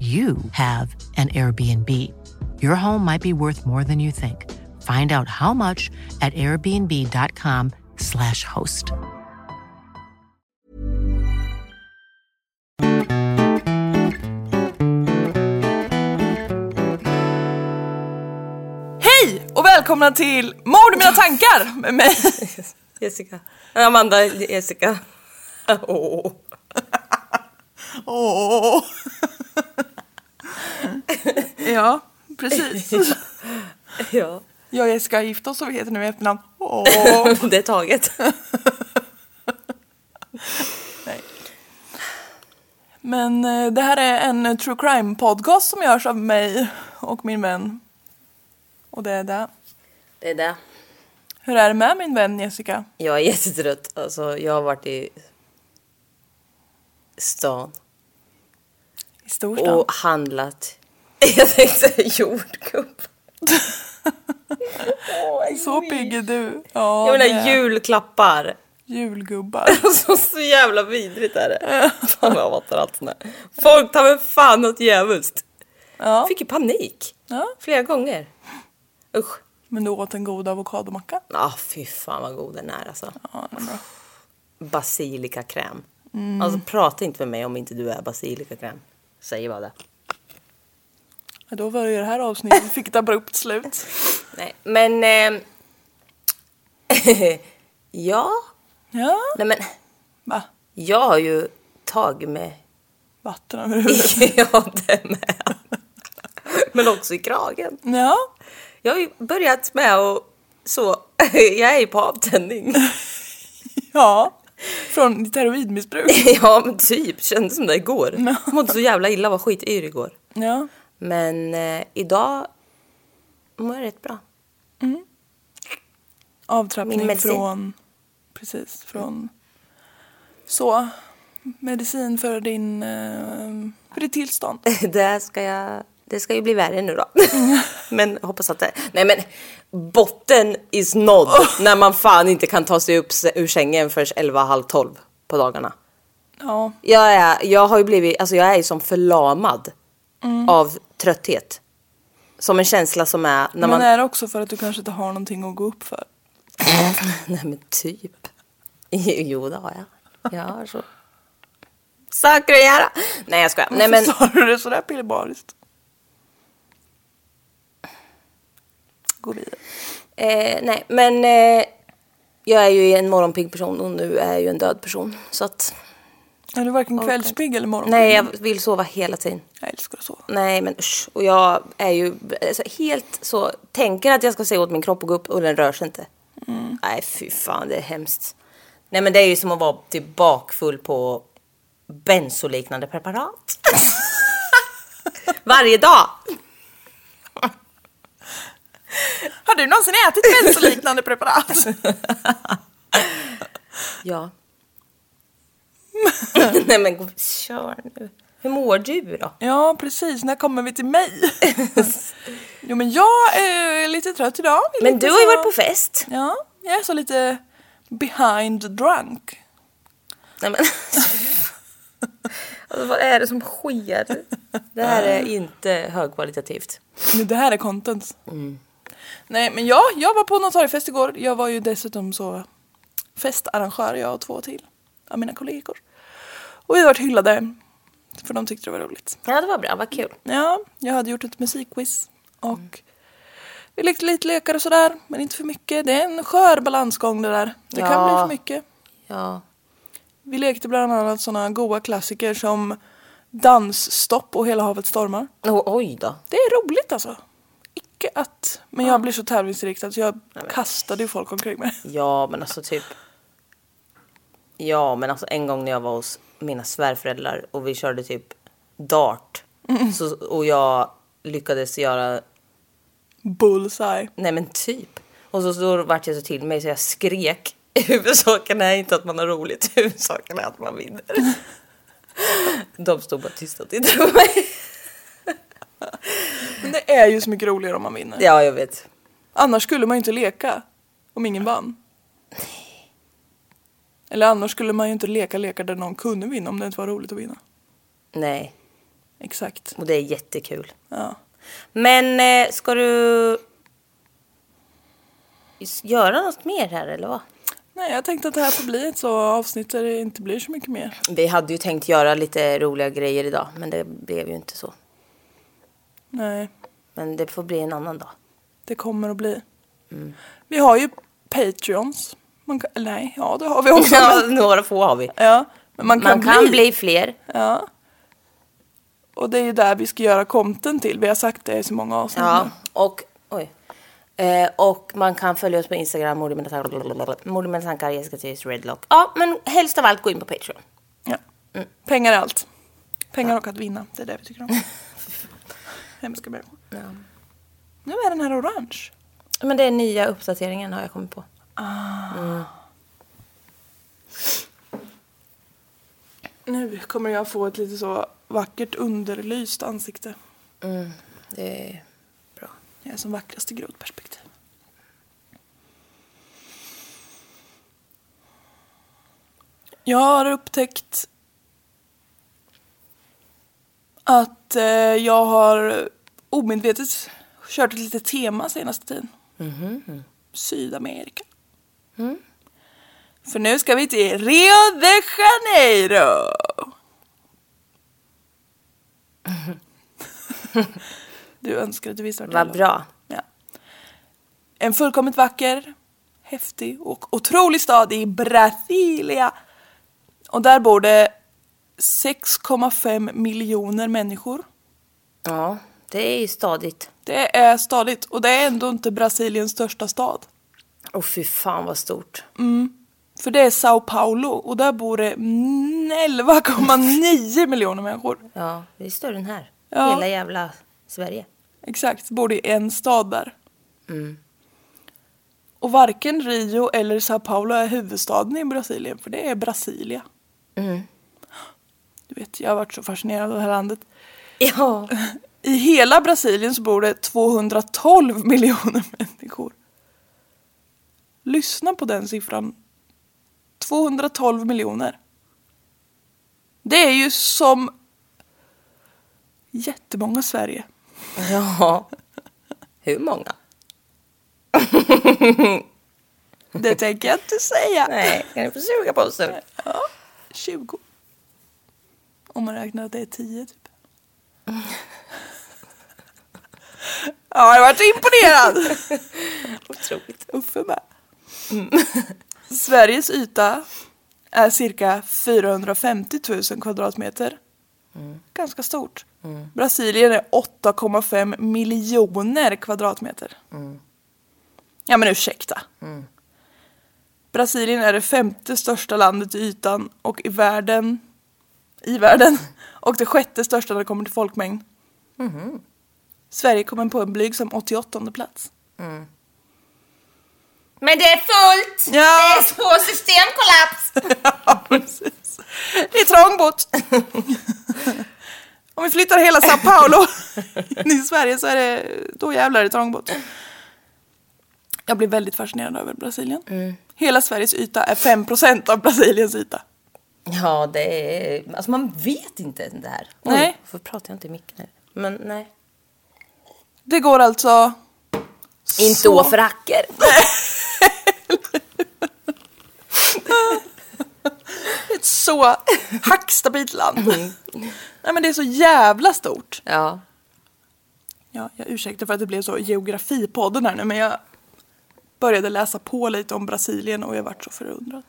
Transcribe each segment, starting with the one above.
you have an Airbnb. Your home might be worth more than you think. Find out how much at airbnb.com/slash host. Hej och välkomna till Mord i mina tankar med mig. Jessica. Amanda, Jessica. Åh. Åh. ja, precis. Ja, Jag och Jessica har gift oss och vi heter nu i efternamn. Det är taget. Nej. Men eh, det här är en eh, true crime podcast som görs av mig och min vän. Och det är det. Det är det. Hur är det med min vän Jessica? Jag är jättetrött. Alltså, jag har varit i stan I storstan? och handlat. Jag tänkte jordgubb. Så pigg är du. Ja, Jag det menar är julklappar. julgubbar. Alltså, så jävla vidrigt är det. Fan vad jag hatar allt sånt här. Folk tar väl fan något djävulskt. Ja. Fick ju panik. ja. Flera gånger. Usch. Men du åt en god avokadomacka? Ja, fy fan vad god den är alltså. Ja, den är bra. Basilikakräm. Mm. Alltså prata inte med mig om inte du är basilikakräm. Säger bara det. Ja, Då var det ju det här avsnittet vi fick ett abrupt slut. Nej, men... Eh, ja, Ja, nej men va? jag har ju tagit mig... Vatten över huvudet. ja, det med. Men också i kragen. Ja, Jag har ju börjat med att så... jag är ju på avtändning. ja. Från ditt heroinmissbruk. ja, men typ. Kändes som det igår. Jag mådde så jävla illa, var skityr igår. Ja, Men eh, idag mår jag rätt bra. avtrappning Min medicin. från... Precis, från... Så, medicin för din... eh, För ditt tillstånd. Det ska jag... Det ska ju bli värre nu då. men hoppas att det... Nej men botten is nådd när man fan inte kan ta sig upp ur sängen förrän 11, halv 12 på dagarna. Ja, Jag, är, jag har ju blivit, alltså jag är ju som förlamad av trötthet. Som en känsla som är när men man... är det också för att du kanske inte har någonting att gå upp för? Nej men typ. Jo det har jag. Jag har så. Saker att göra. Nej jag skojar. Nej men... Sa du det sådär pillebariskt? Gå vidare. Eh, nej, men eh, jag är ju en morgonpigg person och nu är jag ju en död person. Så att, Är du varken kvällspigg eller morgonpigg? nej, jag vill sova hela tiden. Jag älskar att sova. Nej, men usch. Och jag är ju alltså, helt så, tänker att jag ska se åt min kropp och gå upp och den rör sig inte. Nej, fy fan, det är hemskt. Nej, men det är ju som att vara typ bakfull på bensoliknande preparat. Varje dag. Har du någonsin ätit bensoliknande preparat? Ja. Nej men kör nu. Hur mår du då? Ja, precis. När kommer vi till mig? jo, men jag är lite trött idag. Men du har ju så- varit på fest. Ja, jag är så lite behind drunk. Nej men. alltså, vad är det som sker? Det här är inte högkvalitativt. Nu, det här är content. Nej, men ja, jag var på notariefest igår. Jag var ju dessutom så festarrangör, jag och två till av mina kollegor. Och vi varit hyllade, för de tyckte det var roligt. Ja det var bra, vad kul. Ja, jag hade gjort ett musikquiz och vi lekte lite lekar och sådär, men inte för mycket. Det är en skör balansgång det där. Det kan Ja. bli för mycket. Ja. Vi lekte bland annat sådana goa klassiker som Dansstopp och Hela havet stormar. Oh, oj då. Det är roligt alltså. Icke att... Men jag blir så tävlingsinriktad så jag kastade ju folk omkring mig. Ja men alltså typ. Ja men alltså en gång när jag var hos mina svärföräldrar och vi körde typ dart. Så, och jag lyckades göra, Bullseye. nej men typ. Och så, så vart jag så till mig så jag skrek. Huvudsaken är inte att man har roligt, huvudsaken är att man vinner. De stod bara tysta och tittade på mig. Men det är ju så mycket roligare om man vinner. Ja jag vet. Annars skulle man ju inte leka om ingen vann. Eller annars skulle man ju inte leka lekar där någon kunde vinna om det inte var roligt att vinna. Nej, Exakt. och det är jättekul. Ja. Men eh, ska du göra något mer här eller vad? Nej, jag tänkte att det här får bli ett så avsnitt där det inte blir så mycket mer. Vi hade ju tänkt göra lite roliga grejer idag, men det blev ju inte så. Nej, Men det får bli en annan dag. det kommer att bli. Vi har ju Patreons. Man kan, nej, ja det har vi också. Ja, några få har vi. ja, men man kan, Man kan bli. bli fler. Ja. Och det är ju där vi ska göra content till. Vi har sagt det i så många avsnitt Ja, nu. och oj. Eh, och man kan följa oss på Instagram, Mord i mina tankar, Mord i mina tankar, Jessica Theus, Redlock. Ja, men helst av allt gå in på Patreon. Ja. Pengar är allt. Pengar och att vinna, det är det vi tycker om. Hemska människor. Nu är den här orange. Men det är nya uppdateringen har jag kommit på. Nu kommer jag få ett lite så vackert underlyst ansikte. Mm, det är bra. Jag är som vackrast i grodperspektiv. Jag har upptäckt att eh, jag har omedvetet kört ett litet tema senaste tiden. Sydamerika. För nu ska vi till Rio de Janeiro. Du önskar att du visste vart Vad bra. Ja. En fullkomligt vacker, häftig och otrolig stad i Brasilia. Och där bor det 6,5 miljoner människor. Ja, det är ju stadigt. Det är stadigt och det är ändå inte Brasiliens största stad. Åh fy fan vad stort. För det är Sao Paulo och där bor det mm, 11,9 miljoner människor. Ja, det är större än här. Ja. Hela jävla Sverige. Exakt, bor det i en stad där. Och varken Rio eller Sao Paulo är huvudstaden i Brasilien, för det är Brasilia. Du vet, jag har varit så fascinerad av det här landet. Ja. I hela Brasilien så bor det 212 miljoner människor. Lyssna på den siffran. 212 miljoner. Det är ju som jättemånga Sverige. Ja. Hur många? Det tänker jag inte säga. Nej, kan du få suga på sig? Ja, 20. Om man räknar att det är 10 typ. Ja, jag varit imponerad. Otroligt. Uffe med. Sveriges yta är cirka 450 000 kvadratmeter. Ganska stort. Brasilien är 8,5 miljoner kvadratmeter. Ja men ursäkta. Brasilien är det femte största landet i ytan och i världen i världen och det sjätte största när det kommer till folkmängd. Sverige kommer på en blygsam 88 plats. Men det är fullt! Ja. Det är så systemkollaps! Ja, precis. Det är trångbott. Om vi flyttar hela Sao Paulo in i Sverige så är det, då jävlar är det trångbott. Jag blir väldigt fascinerad över Brasilien. Hela Sveriges yta är 5% av Brasiliens yta. Ja, det är... Alltså man vet inte det här. Oj, Nej. Varför pratar jag inte i micken? Men nej. Det går alltså... Inte så- å för hacker. Ett så hackstabilt land. Nej men det är så jävla stort. Ja. Ja, jag ursäktar för att det blev så geografipodden här nu men jag började läsa på lite om Brasilien och jag vart så förundrad.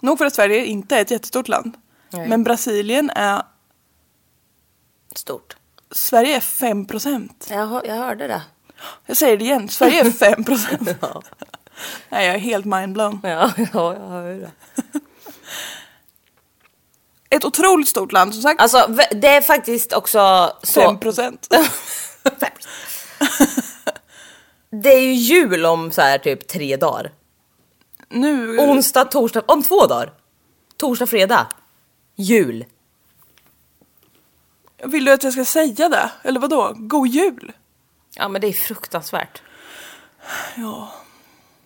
Nog för att Sverige inte är ett jättestort land. Nej. Men Brasilien är, Stort. Sverige är 5 procent. Jag, jag hörde det. Jag säger det igen, Sverige är 5 procent. Ja. Nej, jag är helt mindblown. Ja, ja, jag hör det. Ett otroligt stort land som sagt. Alltså det är faktiskt också så. 5 procent. Det är ju jul om så här typ tre dagar. Nu, Onsdag, torsdag, om två dagar. Torsdag, fredag. Jul. vill du att jag ska säga det? Eller vad då? God jul? Ja men det är fruktansvärt. Ja.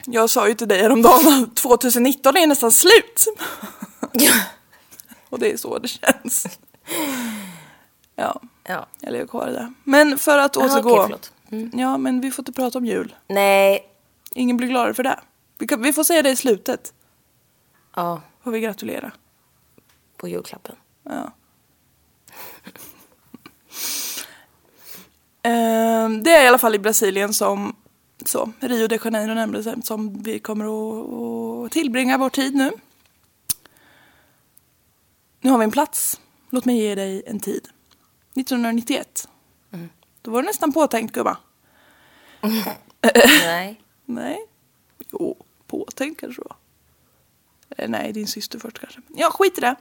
Jag sa ju till dig häromdagen att 2019 är nästan slut. Och det är så det känns. Ja, Ja. jag lever kvar i det. Men för att återgå. okej, förlåt. Ja, men vi får inte prata om jul. Nej. Ingen blir gladare för det. Vi, kan, vi får säga det i slutet. Ja, Får vi gratulera. på julklappen. Ja. Ehm, det är i alla fall i Brasilien som så, Rio de Janeiro bestämt som vi kommer att, att tillbringa vår tid nu. Nu har vi en plats. Låt mig ge dig en tid. 1991. Då var det nästan påtänkt gumma. Nej. Nej. Jo, påtänkt kanske det var. Eh, nej, din syster först kanske. Ja, skit i det.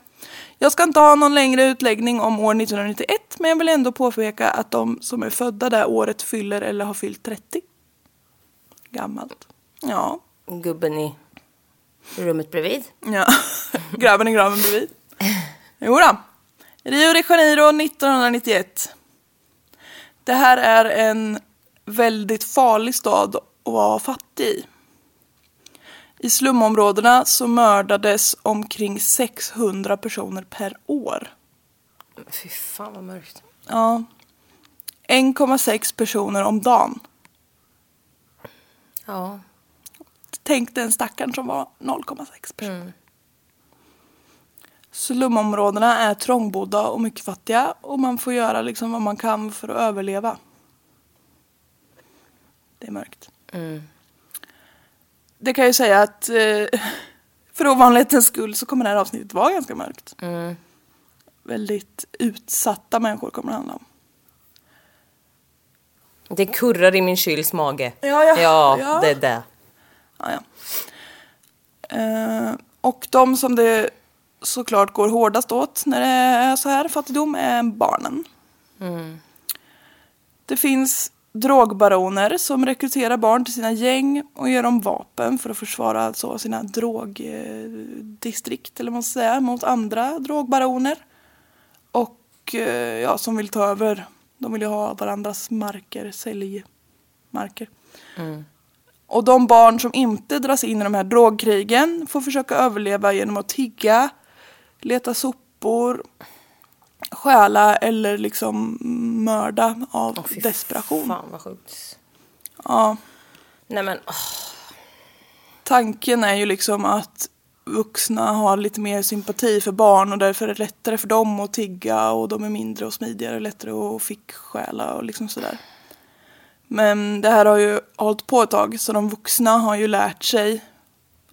Jag ska inte ha någon längre utläggning om år 1991 men jag vill ändå påpeka att de som är födda det året fyller eller har fyllt 30. Gammalt. Ja. Gubben i rummet bredvid. ja. Grabben i graven bredvid. Jo då. Rio de Janeiro 1991. Det här är en väldigt farlig stad att vara fattig i. I slumområdena så mördades omkring 600 personer per år. Fy fan vad mörkt. Ja. 1,6 personer om dagen. Ja. Tänk den stackaren som var 0,6 personer. Slumområdena är trångbodda och mycket fattiga och man får göra liksom vad man kan för att överleva. Det är mörkt. Det kan jag ju säga att eh, för ovanlighetens skull så kommer det här avsnittet vara ganska mörkt. Väldigt utsatta människor kommer det handla om. Det kurrar i min kyls mage. Ja, ja. ja, Ja. det är det. Ja, ja. Eh, och de som det såklart går hårdast åt när det är så här fattigdom är barnen. Det finns drogbaroner som rekryterar barn till sina gäng och ger dem vapen för att försvara alltså sina drogdistrikt eller vad man ska säga mot andra drogbaroner. Och eh, ja, som vill ta över. De vill ju ha varandras marker, säljmarker. Och de barn som inte dras in i de här drogkrigen får försöka överleva genom att tigga, leta sopor, stjäla eller liksom mörda av fy desperation. Fan vad sjukt. Ja, Nej men, åh, tanken är ju liksom att vuxna har lite mer sympati för barn och därför är det lättare för dem att tigga och de är mindre och smidigare, lättare att fickstjäla och liksom sådär. Men det här har ju hållit på ett tag så de vuxna har ju lärt sig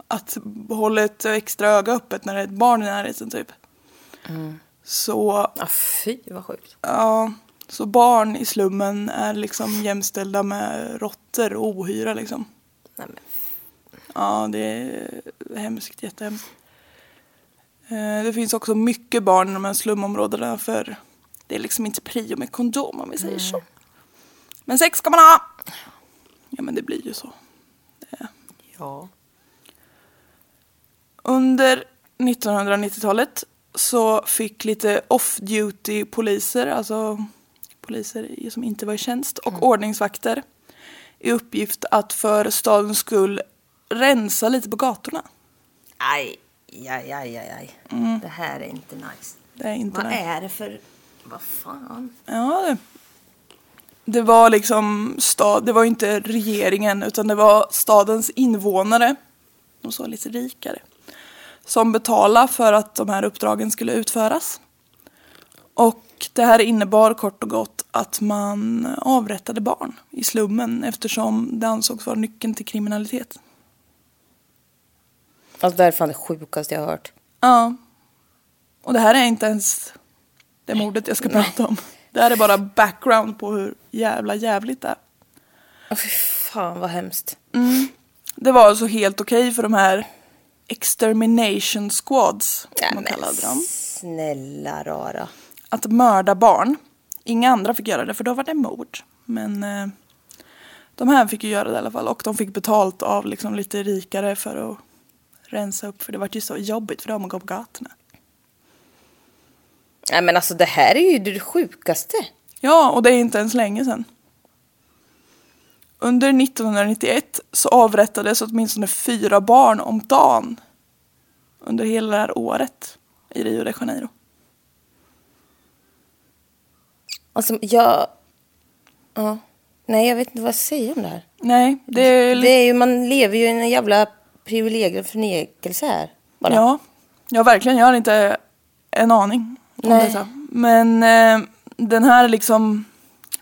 att hålla ett extra öga öppet när det är ett barn i närheten typ. Så, ah, fy vad sjukt. ja, så barn i slummen är liksom jämställda med råttor och ohyra liksom. Nej, men, Ja, det är hemskt, jättehemskt. Eh, Det finns också mycket barn i de här slumområdena för det är liksom inte prio med kondom om vi säger så. Men sex ska man ha! Ja men det blir ju så. ja. Under 1990-talet så fick lite off-duty poliser, alltså poliser som inte var i tjänst, och ordningsvakter i uppgift att för stadens skull rensa lite på gatorna. Aj, aj, aj, aj, aj. Det här är inte nice. Det är inte Vad nice. är det för... Vad fan? Ja, det. Det var liksom stad, det var inte regeringen utan det var stadens invånare, de så lite rikare, som betalade för att de här uppdragen skulle utföras. Och det här innebar kort och gott att man avrättade barn i slummen eftersom det ansågs vara nyckeln till kriminalitet. Alltså det här är fan det sjukaste jag har hört. Ja. Och det här är inte ens det mordet jag ska prata om. Det här är bara background på hur jävla jävligt det är. Åh fy fan vad hemskt. Det var alltså helt okej för de här extermination squads, som man kallade dem, snälla rara. att mörda barn. Inga andra fick göra det för då var det mord. Men eh, de här fick ju göra det i alla fall och de fick betalt av liksom lite rikare för att rensa upp för det var ju så jobbigt för dem att gå på gatorna. Nej men alltså det här är ju det sjukaste. Ja, och det är inte ens länge sedan. Under 1991 så avrättades åtminstone fyra barn om dagen under hela det här året i Rio de Janeiro. Alltså jag... Ja. Nej jag vet inte vad jag säger om det här. Nej, det är Det är ju, man lever ju i en jävla privilegium förnekelse här. Bara. Ja, ja verkligen. Jag har inte en aning om Nej. detta. Men eh, den här liksom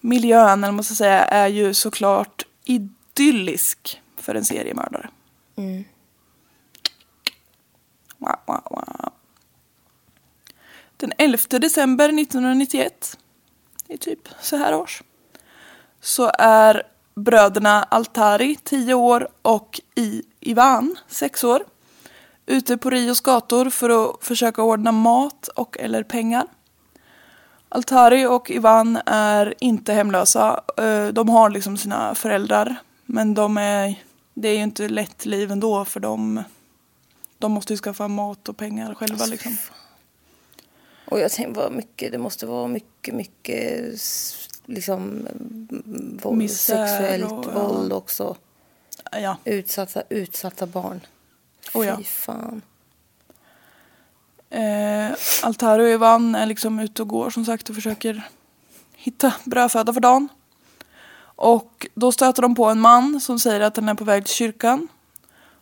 miljön, eller man ska säga, är ju såklart idyllisk för en seriemördare. Wow, wow, wow. Den 11 december 1991, det är typ så här års, så är bröderna Altari 10 år och I Ivan 6 år ute på Rios gator för att försöka ordna mat och eller pengar. Altari och Ivan är inte hemlösa. Eh, De har liksom sina föräldrar. Men de är, det är ju inte lätt liv ändå för dem. De måste ju skaffa mat och pengar själva liksom. Och jag tänker vad mycket, det måste vara mycket, mycket liksom mm, våld, Misär sexuellt och, våld också. Ja. Utsatta, utsatta barn. Fy Oh ja. fan. Eh, Altari och Ivan är liksom ute och går som sagt och försöker hitta brödföda för dagen. Och då stöter de på en man som säger att han är på väg till kyrkan.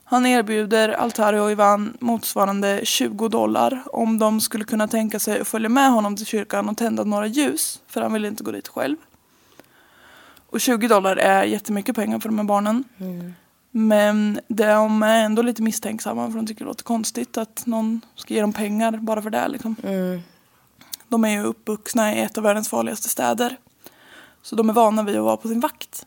Han erbjuder Altari och Ivan motsvarande 20 dollar om de skulle kunna tänka sig att följa med honom till kyrkan och tända några ljus, för han vill inte gå dit själv. Och 20 dollar är jättemycket pengar för de här barnen. Mm. Men de är ändå lite misstänksamma för de tycker det låter konstigt att någon ska ge dem pengar bara för det. Liksom. De är ju uppvuxna i ett av världens farligaste städer. Så de är vana vid att vara på sin vakt.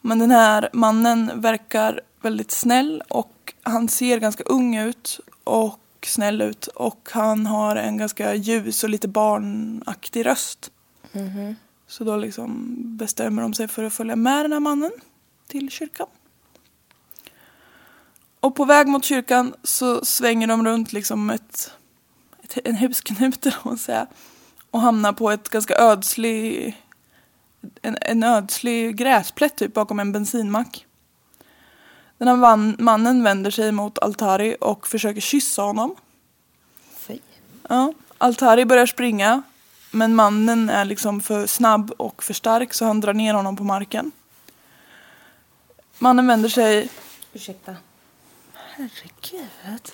Men den här mannen verkar väldigt snäll och han ser ganska ung ut och snäll ut och han har en ganska ljus och lite barnaktig röst. Så då liksom bestämmer de sig för att följa med den här mannen till kyrkan. Och på väg mot kyrkan så svänger de runt liksom ett, ett, en husknut eller vad man säger, och hamnar på ett ganska ödslig en, en ödslig gräsplätt typ bakom en bensinmack. Den här van, mannen vänder sig mot Altari och försöker kyssa honom. Fy. Ja, Altari börjar springa men mannen är liksom för snabb och för stark så han drar ner honom på marken. Mannen vänder sig Ursäkta. Herregud.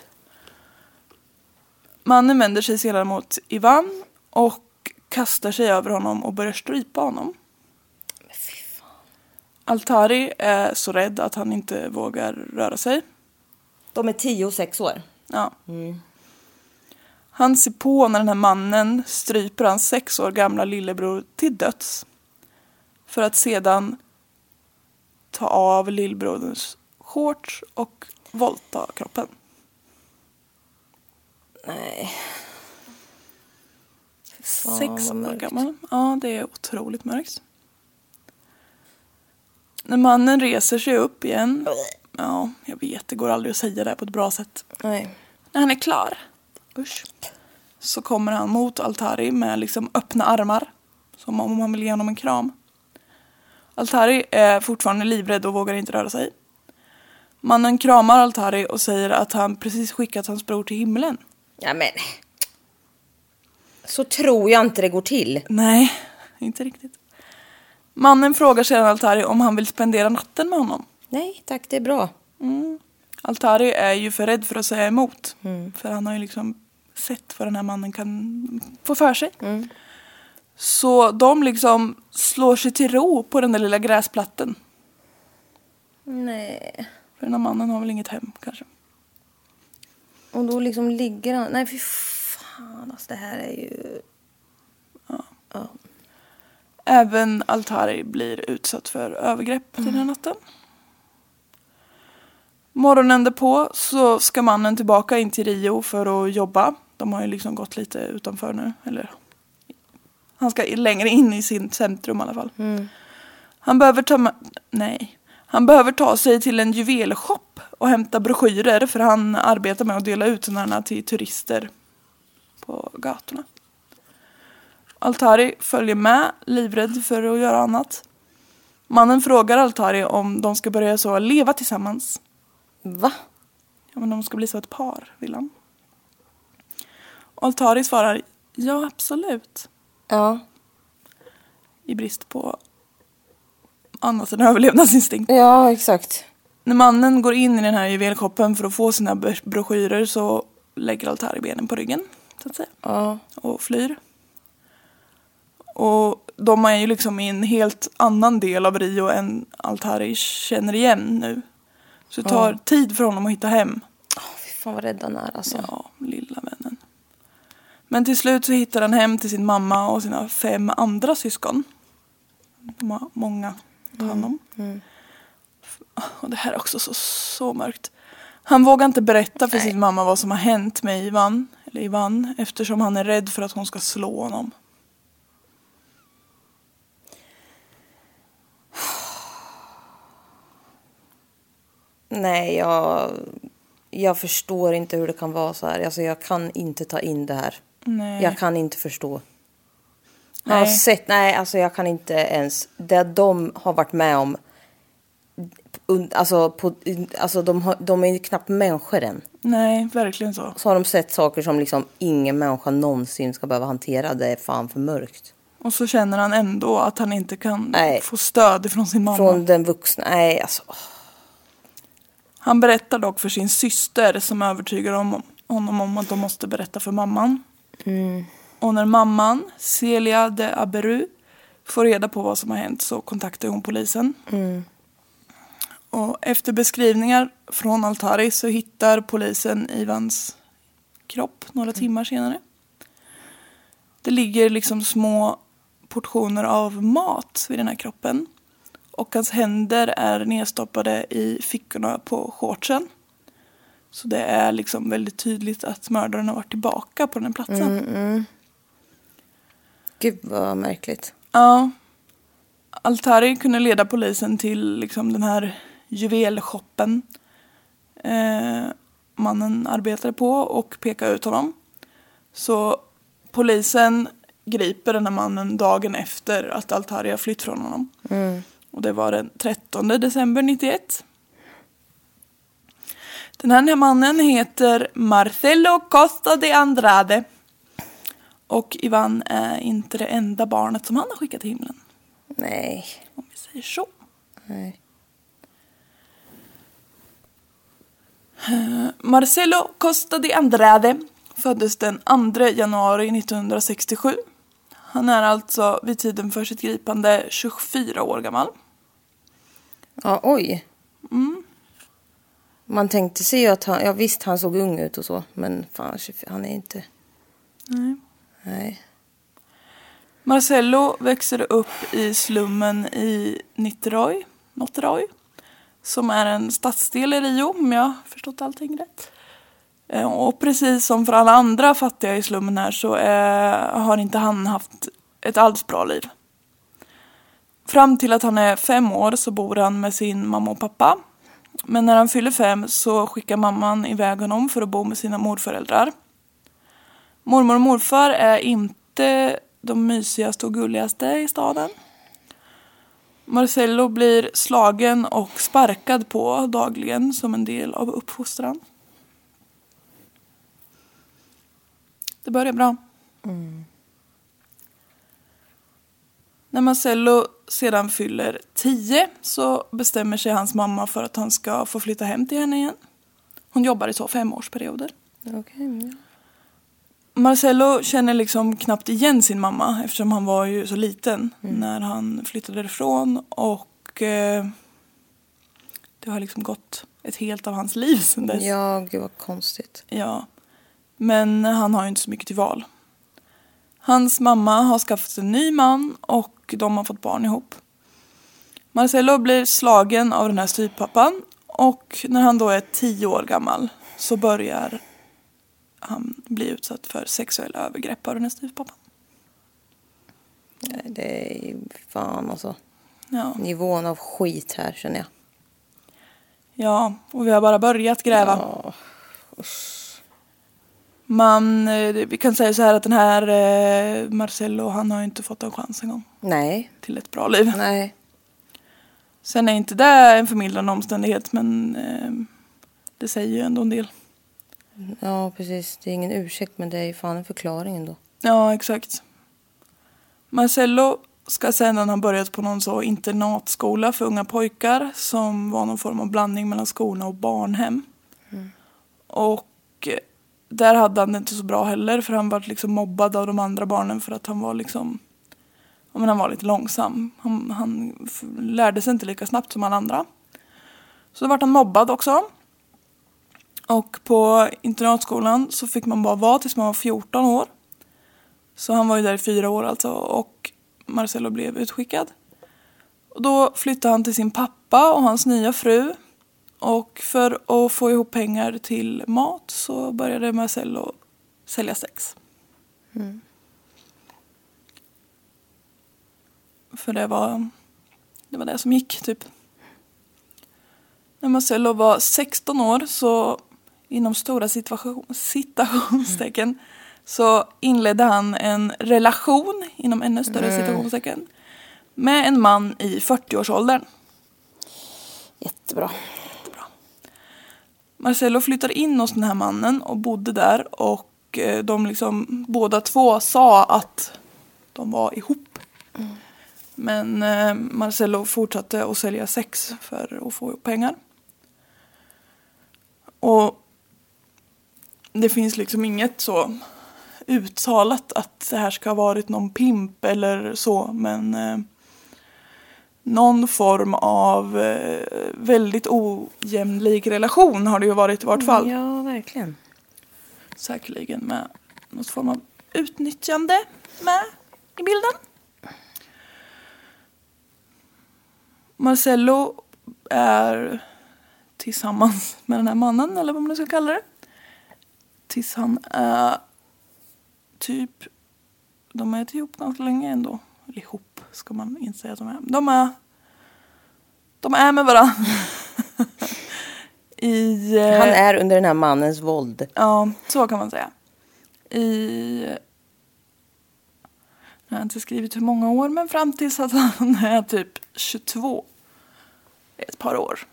Mannen vänder sig sedan mot Ivan och kastar sig över honom och börjar strypa honom. Altari är så rädd att han inte vågar röra sig. De är tio och sex år. Ja. Han ser på när den här mannen stryper hans sex år gamla lillebror till döds. För att sedan ta av lillebroderns shorts och våldta kroppen. Nej. Fan, Sex år gammal. Ja, det är otroligt mörkt. När mannen reser sig upp igen. Ja, jag vet, det går aldrig att säga det på ett bra sätt. Nej. När han är klar. Usch. så kommer han mot Altari med liksom öppna armar. Som om han vill ge honom en kram. Altari är fortfarande livrädd och vågar inte röra sig. Mannen kramar Altari och säger att han precis skickat hans bror till himlen. Ja men. Så tror jag inte det går till. Nej, inte riktigt. Mannen frågar sedan Altari om han vill spendera natten med honom. Nej tack, det är bra. Altari är ju för rädd för att säga emot. För han har ju liksom sett vad den här mannen kan få för sig. Så de liksom slår sig till ro på den där lilla gräsplatten. Nej. För den här mannen har väl inget hem kanske. Och då liksom ligger han. Nej fy fan alltså det här är ju. Ja. Även Altari blir utsatt för övergrepp den här natten. Morgonen därpå så ska mannen tillbaka in till Rio för att jobba. De har ju liksom gått lite utanför nu. Eller han ska längre in i sin centrum i alla fall. Han behöver ta ma- Nej. Han behöver ta sig till en juvelshop och hämta broschyrer för han arbetar med att dela ut sådana till turister på gatorna. Altari följer med, livrädd för att göra annat. Mannen frågar Altari om de ska börja så leva tillsammans. Va? Ja, men de ska bli så ett par, vill han. Altari svarar ja, absolut. Ja. I brist på annat än överlevnadsinstinkt. Ja exakt. När mannen går in i den här juvelshoppen för att få sina bro- broschyrer så lägger Altari benen på ryggen, så att säga. Ja. och flyr. Och de är ju liksom i en helt annan del av Rio än Altari känner igen nu. Så det tar tid för honom att hitta hem. Oh, fy fan vad rädd han är alltså. Ja, lilla vännen. Men till slut så hittar han hem till sin mamma och sina fem andra syskon. De har många ta hand om. Och det här är också så, så mörkt. Han vågar inte berätta för sin mamma vad som har hänt med Ivan, eller Ivan eftersom han är rädd för att hon ska slå honom. Nej jag. Jag förstår inte hur det kan vara så här. Alltså jag kan inte ta in det här. Nej. Jag kan inte förstå. Jag har Nej. sett, nej alltså jag kan inte ens. Det de har varit med om. Alltså, på, alltså de, har, de är ju knappt människor än. Nej, verkligen så. Så har de sett saker som liksom ingen människa någonsin ska behöva hantera. Det är fan för mörkt. Och så känner han ändå att han inte kan Nej. få stöd från sin mamma. Från den vuxna. Nej alltså. Han berättar dock för sin syster som övertygar om, honom om att de måste berätta för mamman. Och när mamman, Celia de Aberu, får reda på vad som har hänt så kontaktar hon polisen. Och efter beskrivningar från Altari så hittar polisen Ivans kropp några timmar senare. Det ligger liksom små portioner av mat vid den här kroppen. Och hans händer är nedstoppade i fickorna på shortsen. Så det är liksom väldigt tydligt att mördaren har varit tillbaka på den här platsen. Gud vad märkligt. Ja. Altari kunde leda polisen till liksom den här juvelshoppen eh, mannen arbetade på och peka ut honom. Så polisen griper den här mannen dagen efter att Altari har flytt från honom. Och det var den 13 december 91. Den här mannen heter Marcelo Costa de Andrade. Och Ivan är inte det enda barnet som han har skickat till himlen. Nej. Om vi säger så. Nej. Marcelo Costa de Andrade föddes den 2 januari 1967. Han är alltså vid tiden för sitt gripande 24 år gammal. Ja, oj. Man tänkte sig ju att han, ja visst han såg ung ut och så, men fan 24, han är inte. Nej. Nej. Marcello växer upp i slummen i Niterói, Niterói som är en stadsdel i Rio om jag förstått allting rätt. Eh, och precis som för alla andra fattiga i slummen här så eh, har inte han haft ett alls bra liv. Fram till att han är fem år så bor han med sin mamma och pappa. Men när han fyller fem så skickar mamman iväg honom för att bo med sina morföräldrar. Mormor och morfar är inte de mysigaste och gulligaste i staden. Marcello blir slagen och sparkad på dagligen som en del av uppfostran. Det börjar bra. När Marcello sedan fyller 10 så bestämmer sig hans mamma för att han ska få flytta hem till henne igen. Hon jobbar i så femårsperioder. Okej, ja. Marcello känner liksom knappt igen sin mamma eftersom han var ju så liten när han flyttade därifrån och eh, det har liksom gått ett helt av hans liv sedan dess. Ja, gud vad konstigt. Ja. Men han har ju inte så mycket till val. Hans mamma har skaffat en ny man och de har fått barn ihop. Marcello blir slagen av den här styvpappan och när han då är tio år gammal så börjar han bli utsatt för sexuella övergrepp av den här styvpappan. Nej, Det är ju fan alltså. Ja. Nivån av skit här känner jag. ja, och vi har bara börjat gräva. Ja. Man, eh, vi kan säga så här att den här eh, Marcello han har ju inte fått en chans en gång Nej, till ett bra liv. nej. Sen är inte det en förmildrande omständighet men eh, det säger ju ändå en del. Ja, precis. Det är ingen ursäkt men det är ju fan en förklaring ändå. Ja, exakt. Marcello ska när han börjat på någon så internatskola för unga pojkar som var någon form av blandning mellan skola och barnhem. Och eh, där hade han det inte så bra heller för han var liksom mobbad av de andra barnen för att han var liksom ja, men han var lite långsam. Han, han lärde sig inte lika snabbt som alla andra. Så då vart han mobbad också. Och på internatskolan så fick man bara vara tills man var 14 år. Så han var ju där i fyra år alltså och Marcello blev utskickad. Och då flyttade han till sin pappa och hans nya fru. Och för att få ihop pengar till mat så började Marcello sälja sex. För det var, det var det som gick typ. När Marcello var 16 år så inom stora situation, citationstecken så inledde han en relation inom ännu större citationstecken med en man i 40-årsåldern. Jättebra. Marcello flyttade in hos den här mannen och bodde där och eh, de liksom båda två sa att de var ihop. Men eh, Marcello fortsatte att sälja sex för att få pengar. Och det finns liksom inget så uttalat att det här ska ha varit någon pimp eller så men eh, någon form av eh, väldigt ojämlik relation har det ju varit i vart fall. Ja, verkligen. Säkerligen med något form av utnyttjande med i bilden. Marcello är tillsammans med den här mannen, eller vad man nu ska kalla det. Tills han är typ, de är ihop ganska länge ändå. Eller ihop ska man inte säga att de är. De är, de är med varandra. I, eh, Han är under den här mannens våld. Ja, så kan man säga. I... Jag har inte skrivit hur många år, men fram tills att han är typ 22. Ett par år.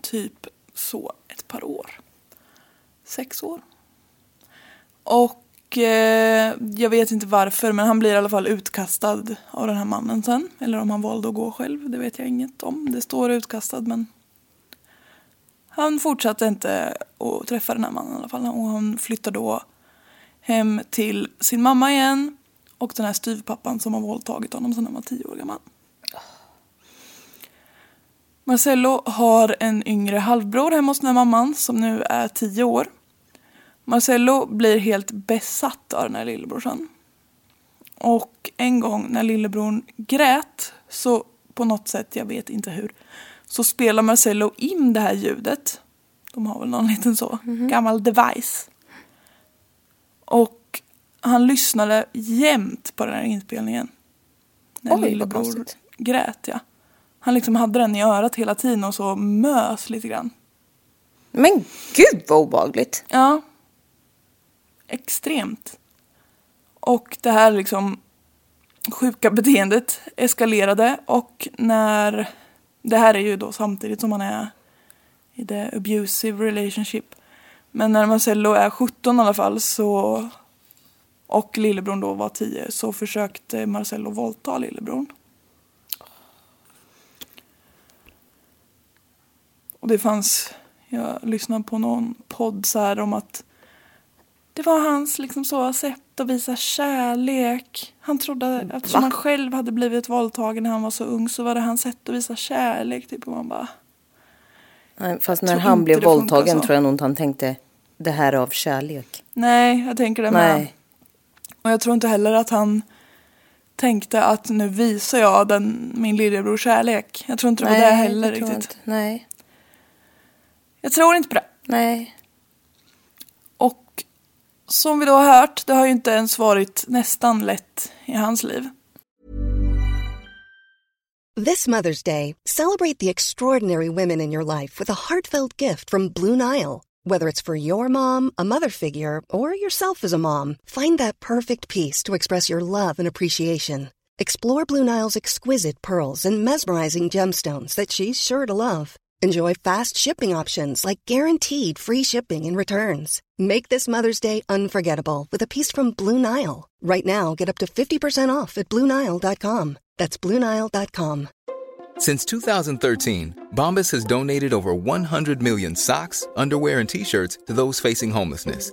Typ så, ett par år. Sex år. Och eh, jag vet inte varför, men han blir i alla fall utkastad av den här mannen sen. Eller om han valde att gå själv, det vet jag inget om. Det står utkastad, men han fortsatte inte att träffa den här mannen i alla fall. Och han flyttar då hem till sin mamma igen och den här styvpappan som har våldtagit honom sedan han var tio år gammal. Marcello har en yngre halvbror hemma hos den här mamman som nu är tio år. Marcello blir helt besatt av den här lillebrorsan. Och en gång när lillebror grät så på något sätt, jag vet inte hur, så spelar Marcello in det här ljudet. De har väl någon liten så gammal device. Och han lyssnade jämt på den här inspelningen. När Oj, lillebror grät, ja. Han liksom hade den i örat hela tiden och så mös lite grann. Men gud vad obehagligt. Ja extremt. Och det här liksom sjuka beteendet eskalerade och när det här är ju då samtidigt som man är i the abusive relationship. Men när Marcello är 17 i alla fall så och lillebror då var 10 så försökte Marcello våldta lillebror. Och det fanns, jag lyssnade på någon podd så här om att det var hans liksom så sätt att visa kärlek. Han trodde att eftersom han själv hade blivit våldtagen när han var så ung så var det hans sätt att visa kärlek. Typ, och man bara... Nej, fast när han blev våldtagen tror jag nog inte han tänkte det här är av kärlek. Nej, jag tänker det med. Nej. Och jag tror inte heller att han tänkte att nu visar jag den, min lillebror kärlek. Jag tror inte det var det heller riktigt. inte. Nej. Jag tror inte på det. Nej. Som vi då har hört, det har ju inte ens varit nästan lätt i hans liv. This Mother's Day, celebrate the extraordinary women in your life with a heartfelt gift from Blue Nile. Whether it's for your mom, a mother figure, or yourself as a mom, find that perfect piece to express your love and appreciation. Explore Blue Nile's exquisite pearls and mesmerizing gemstones that she's sure to love. Enjoy fast shipping options like guaranteed free shipping and returns. Make this Mother's Day unforgettable with a piece from Blue Nile. Right now, get up to 50% off at BlueNile.com. That's BlueNile.com. Since 2013, Bombas has donated over 100 million socks, underwear, and t shirts to those facing homelessness.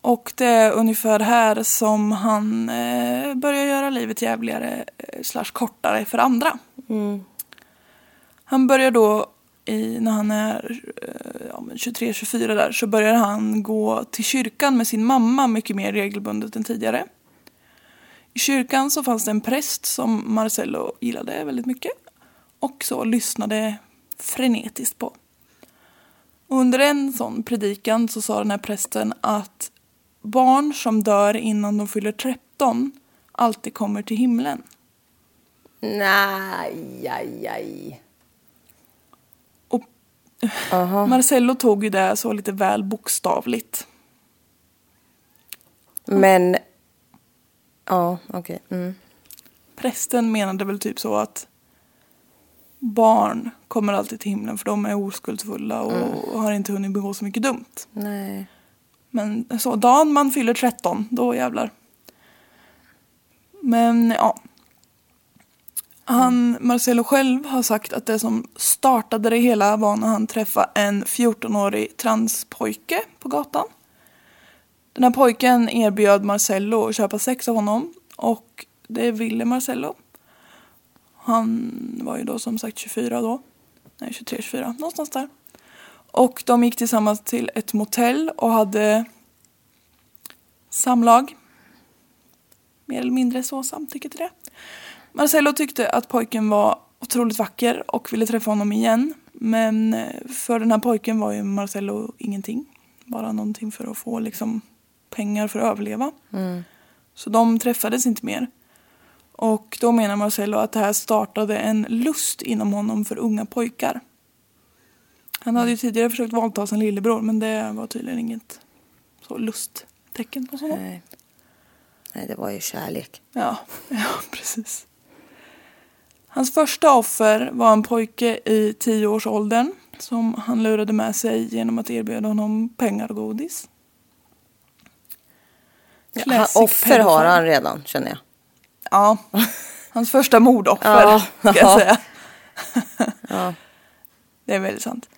Och det är ungefär här som han eh, börjar göra livet jävligare eh, slash kortare för andra. Han börjar då i, när han är eh, ja, men 23-24 där så börjar han gå till kyrkan med sin mamma mycket mer regelbundet än tidigare. I kyrkan så fanns det en präst som Marcello gillade väldigt mycket och så lyssnade frenetiskt på. Och Under en sån predikan så sa den här prästen att barn som dör innan de fyller 13 alltid kommer till himlen. Nej, aj, aj. Och Marcello tog ju det så lite väl bokstavligt. Men... Ja, okej. Mm. Prästen menade väl typ så att barn kommer alltid till himlen för de är oskuldsfulla och har inte hunnit begå så mycket dumt. Nej. Men så dagen man fyller 13, då jävlar. Men ja. Han, Marcelo själv har sagt att det som startade det hela var när han träffade en 14-årig transpojke på gatan. Den här pojken erbjöd Marcello att köpa sex av honom och det ville Marcello. Han var ju då som sagt 24 då. Nej, 23-24, någonstans där. Och de gick tillsammans till ett motell och hade samlag. Mer eller mindre så samtycke till det. Marcello tyckte att pojken var otroligt vacker och ville träffa honom igen. Men eh, för den här pojken var ju Marcello ingenting. Bara någonting för att få liksom pengar för att överleva. Så de träffades inte mer. Och då menar Marcello att det här startade en lust inom honom för unga pojkar. Han hade ju tidigare försökt våldta sin lillebror men det var tydligen inget så lusttecken hos honom. Nej. Nej, det var ju kärlek. Ja, ja, precis. Hans första offer var en pojke i tioårsåldern som han lurade med sig genom att erbjuda honom pengar och godis. Classic offer har han redan, känner jag. Ja, hans första mordoffer Ja, ska jag ja. säga. Det är väldigt sant.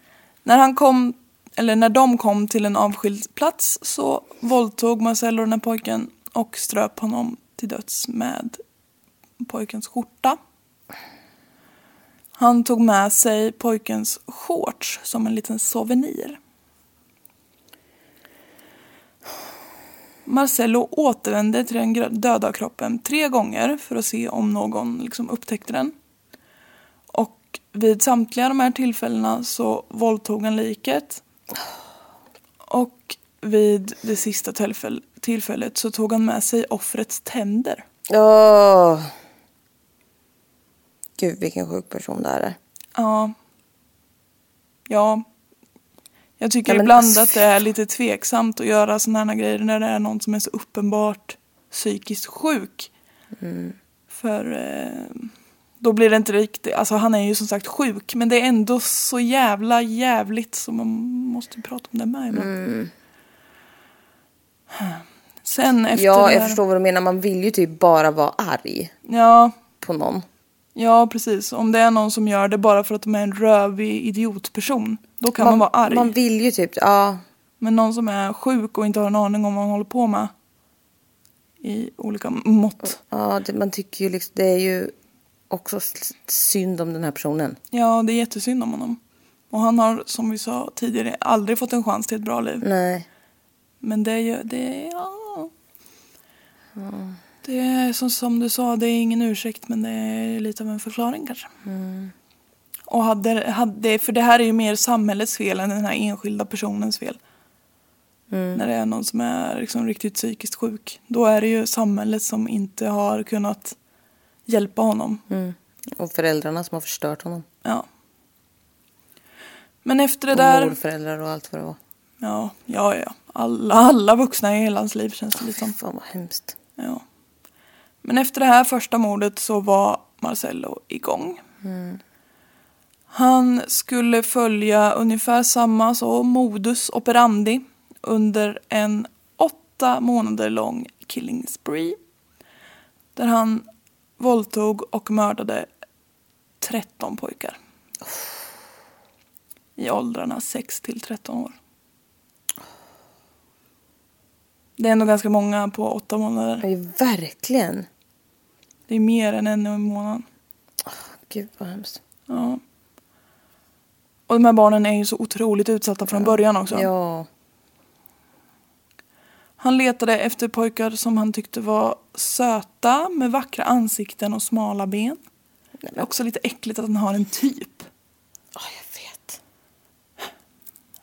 När han kom, eller när de kom till en avskild plats så våldtog Marcello den här pojken och ströp honom till döds med pojkens skjorta. Han tog med sig pojkens shorts som en liten souvenir. Marcello återvände till den döda kroppen tre gånger för att se om någon liksom upptäckte den. Och vid samtliga de här tillfällena så våldtog han liket. Och vid det sista tillfäll- tillfället så tog han med sig offrets tänder. Åh. Gud vilken sjuk person det här är. Ja. Ja. Jag tycker Nej, ibland alltså, att det är lite tveksamt att göra sådana här grejer när det är någon som är så uppenbart psykiskt sjuk. Mm. För eh, då blir det inte riktigt, alltså han är ju som sagt sjuk men det är ändå så jävla jävligt så man måste prata om det med. Mm. Sen efter Ja, jag här- förstår vad du menar. Man vill ju typ bara vara arg Ja, på någon. Ja, precis. Om det är någon som gör det bara för att de är en rövig idiotperson, då kan man, vara arg. Man vill ju typ, ja. Men någon som är sjuk och inte har en aning om vad man håller på med i olika mått. ja det, man tycker ju liksom, det är ju också synd om den här personen. Ja, det är jättesynd om honom. Och han har, som vi sa tidigare, aldrig fått en chans till ett bra liv. Nej. Men det är ju, det är, ja. Det är som, som du sa, det är ingen ursäkt men det är lite av en förklaring kanske. Och hade, hade, för det här är ju mer samhällets fel än den här enskilda personens fel. När det är någon som är liksom riktigt psykiskt sjuk. Då är det ju samhället som inte har kunnat hjälpa honom. Mm. Och föräldrarna som har förstört honom. Ja. Men efter det Och där... morföräldrar och allt vad det var. Ja, ja, ja. Alla, alla vuxna i hela hans liv känns det lite som. Fan vad hemskt. Ja. Men efter det här första mordet så var Marcello igång. Han skulle följa ungefär samma så modus operandi under en åtta månader lång killing spree. Där han våldtog och mördade 13 pojkar. I åldrarna 6 till 13 år. Det är ändå ganska många på åtta månader. Ja, verkligen. Det är mer än en i månaden. Gud vad hemskt. Ja. Och de här barnen är ju så otroligt utsatta från början också. Ja. Han letade efter pojkar som han tyckte var söta med vackra ansikten och smala ben. Det är också lite äckligt att han har en typ. Ja, jag vet.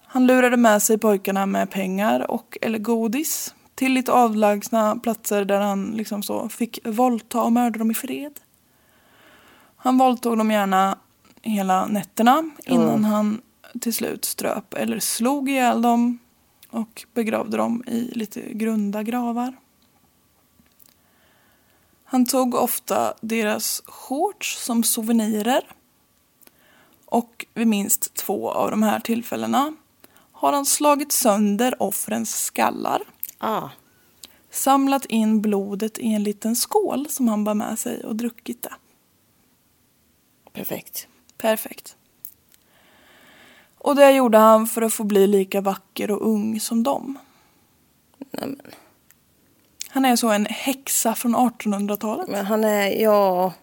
Han lurade med sig pojkarna med pengar och eller godis till lite avlägsna platser där han liksom så fick våldta och mörda dem i fred. Han våldtog dem gärna hela nätterna innan han till slut ströp eller slog ihjäl dem och begravde dem i lite grunda gravar. Han tog ofta deras shorts som souvenirer och vid minst två av de här tillfällena har han slagit sönder offrens skallar, Ah. samlat in blodet i en liten skål som han bar med sig och druckit det. Perfekt. Perfekt. Och det gjorde han för att få bli lika vacker och ung som dem. Nej, men, Han är så en häxa från 1800-talet. men han är, ja.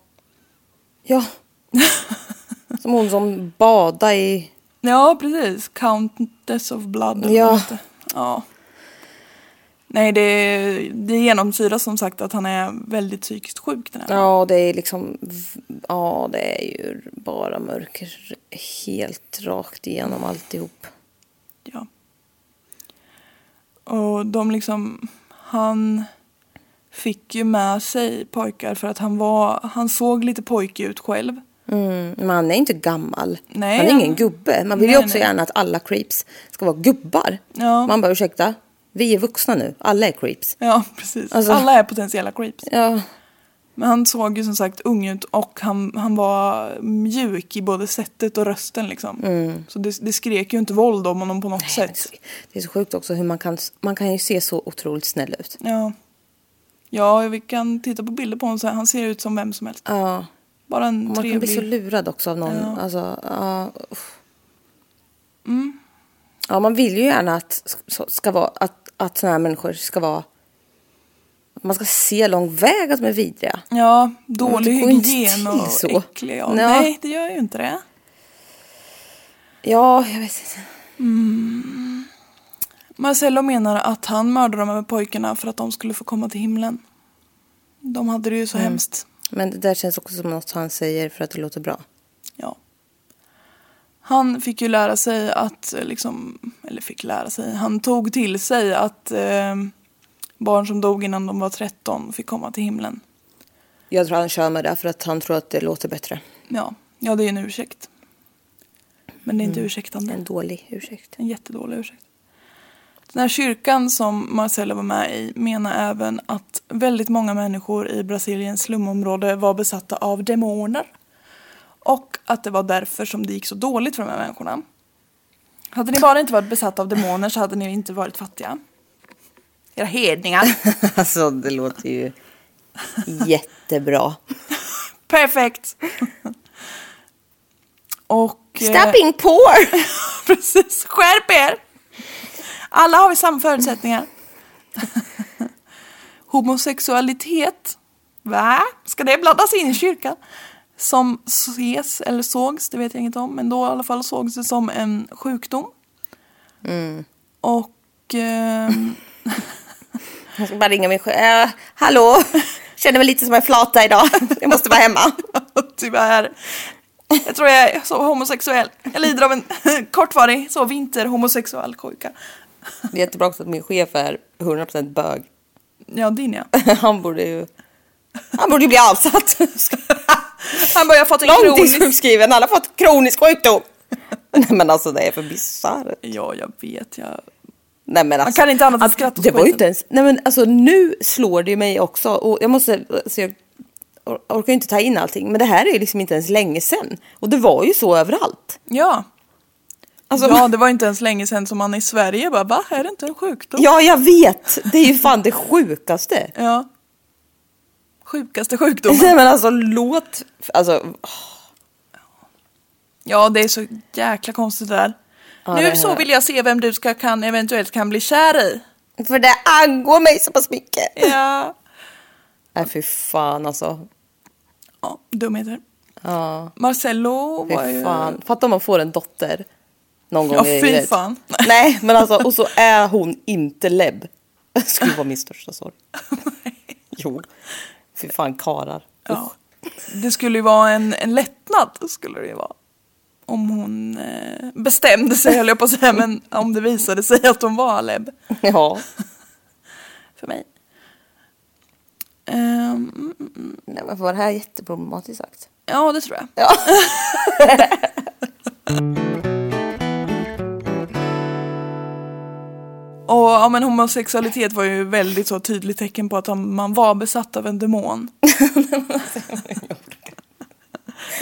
Ja. Som hon som badade i... Ja, precis. Countess of Blood. Ja. ja. Nej, det, det genomsyras som sagt att han är väldigt psykiskt sjuk. Den här. Ja, det är liksom... Ja, det är ju bara mörker helt rakt igenom alltihop. Ja. Och de liksom, han fick ju med sig pojkar för att han var, han såg lite pojkig ut själv. Mm, men han är inte gammal. Nej, han är ingen gubbe. Man vill ju Nej, också nej. gärna att alla creeps ska vara gubbar. Ja. Man bara ursäkta, vi är vuxna nu. Alla är creeps. Ja, precis. Alltså- Alla är potentiella creeps. Ja, Men han såg ju som sagt ung ut och han, han var mjuk i både sättet och rösten liksom. Så det, det skrek ju inte våld om honom på något sätt. det är så sjukt också hur man kan, man kan ju se så otroligt snäll ut. Ja. Ja, vi kan titta på bilder på honom så han ser ut som vem som helst. Ja, Bara en man kan trevlig... bli så lurad också av någon. Ja. Alltså, ja, uff. ja, man vill ju gärna att, ska vara, att, att såna här människor ska vara... Man ska se lång väg att de är vidriga. Ja, dålig hygien och så. äcklig. Ja. Nej, det gör ju inte det. Ja, jag vet inte. Marcello menar att han mördade de här pojkarna för att de skulle få komma till himlen. De hade det ju så hemskt. Men det där känns också som något han säger för att det låter bra. Ja. Han fick ju lära sig att, eh, liksom, eller fick lära sig, han tog till sig att eh, barn som dog innan de var 13 fick komma till himlen. Jag tror han kör med det för att han tror att det låter bättre. Ja, ja det är en ursäkt. Men det är inte ursäktande. En dålig ursäkt. En jättedålig ursäkt. Den här kyrkan som Marcelo var med i menar även att väldigt många människor i Brasiliens slumområde var besatta av demoner. Och att det var därför som det gick så dåligt för de här människorna. Hade ni bara inte varit besatta av demoner så hade ni inte varit fattiga. Era hedningar. alltså det låter ju jättebra. Perfekt. Och... eh, Stop being poor! Precis, skärp er! Alla har vi samma förutsättningar. Homosexualitet, va? Ska det blandas in i kyrkan? Som ses, eller sågs, det vet jag inget om, men då i alla fall sågs det som en sjukdom. Och... ehm, Jag ska bara ringa min chef. Äh, hallå? Känner mig lite som en flata idag. Jag måste vara hemma. Tyvärr. Jag tror jag är så homosexuell. Jag lider av en kortvarig så vinterhomosexuell sjuka. Det är jättebra också att min chef är 100% bög. Ja, din ja. Han borde ju... Han borde ju bli avsatt. Han bara, jag har fått en kronisk... Långtidssjukskriven, han har fått kronisk sjukdom. Nej men alltså det är för bisarrt. Ja, jag vet. Jag... Nej men alltså. kan inte annat än skratta åt Det var ju inte ens... Nej men alltså nu slår det ju mig också. Och jag måste... Alltså, jag or- orkar ju inte ta in allting. Men det här är ju liksom inte ens länge sedan. Och det var ju så överallt. Ja. Alltså, Ja, det var inte ens länge sedan som man i Sverige bara, va? Är det inte en sjukdom? ja jag vet. Det är ju fan det sjukaste. Ja. Sjukaste sjukdomen. Nej men alltså låt... Alltså Ja, det är så jäkla konstigt det där. Ja, nu det så vill jag se vem du ska, kan, eventuellt kan bli kär i. För det angår mig så pass mycket. Ja. Nej fy fan alltså. ja dumheter. Ja, Marcello var fy ju... fan. Fatta om man får en dotter. Någon gång Ja, i fy fan. Nej men alltså och så är hon inte lebb. Det skulle vara min största sorg. Jo. Fy fan karar. Ja. Det skulle ju vara en, en lättnad, skulle det ju vara. Om hon eh, bestämde sig, höll jag på att säga, men om det visade sig att hon var lebb Ja. för mig. Ehm, Nej men var det här jätteproblematiskt sagt? ja, det tror jag. Ja. Och ja, men homosexualitet var ju väldigt så tydligt tecken på att man var besatt av en demon.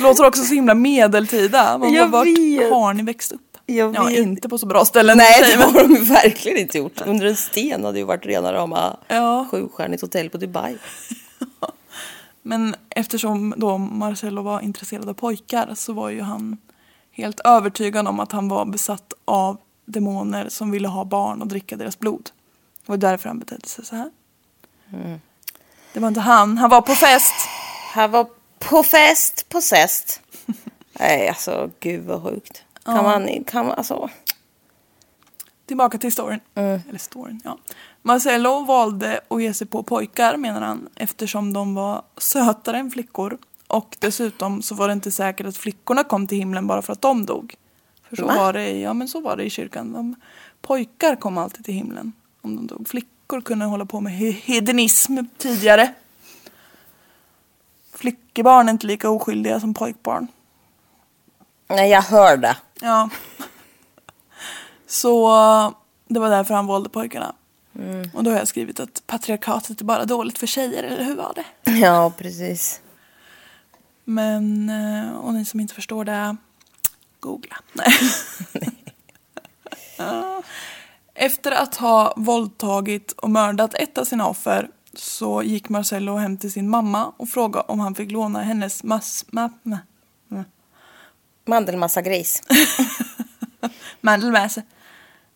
Låter också så himla medeltida. Man Jag bara, vet. har ni växt upp? Jag Ja, vet. inte på så bra ställen. Nej det har de verkligen inte gjort. Under en sten hade ju varit rena rama Ja. sjustjärnigt hotell på Dubai. Men eftersom då Marcello var intresserad av pojkar så var ju han helt övertygad om att han var besatt av demoner som ville ha barn och dricka deras blod. Det var därför han betedde sig så här. Det var inte han, han var på fest. Han var på fest, på zest. Nej alltså gud vad sjukt. Kan man, kan man alltså. Tillbaka till storyn. Eller storyn, ja. Marcello valde att ge sig på pojkar menar han eftersom de var sötare än flickor. Och dessutom så var det inte säkert att flickorna kom till himlen bara för att de dog. För så Va? var det, ja, men så var det i kyrkan. De, pojkar kom alltid till himlen om de dog. Flickor kunde hålla på med he- hedonism tidigare. Flickebarn är inte lika oskyldiga som pojkbarn. Nej jag hörde. Ja. Så det var därför han valde pojkarna. Och då har jag skrivit att patriarkatet är bara dåligt för tjejer, eller hur var det? Ja precis. Men, eh, och ni som inte förstår det, googla. Nej. Efter att ha våldtagit och mördat ett av sina offer så gick Marcello hem till sin mamma och frågade om han fick låna hennes mass... Ma, ma, ma, Mandelmassa gris. mandelmassa.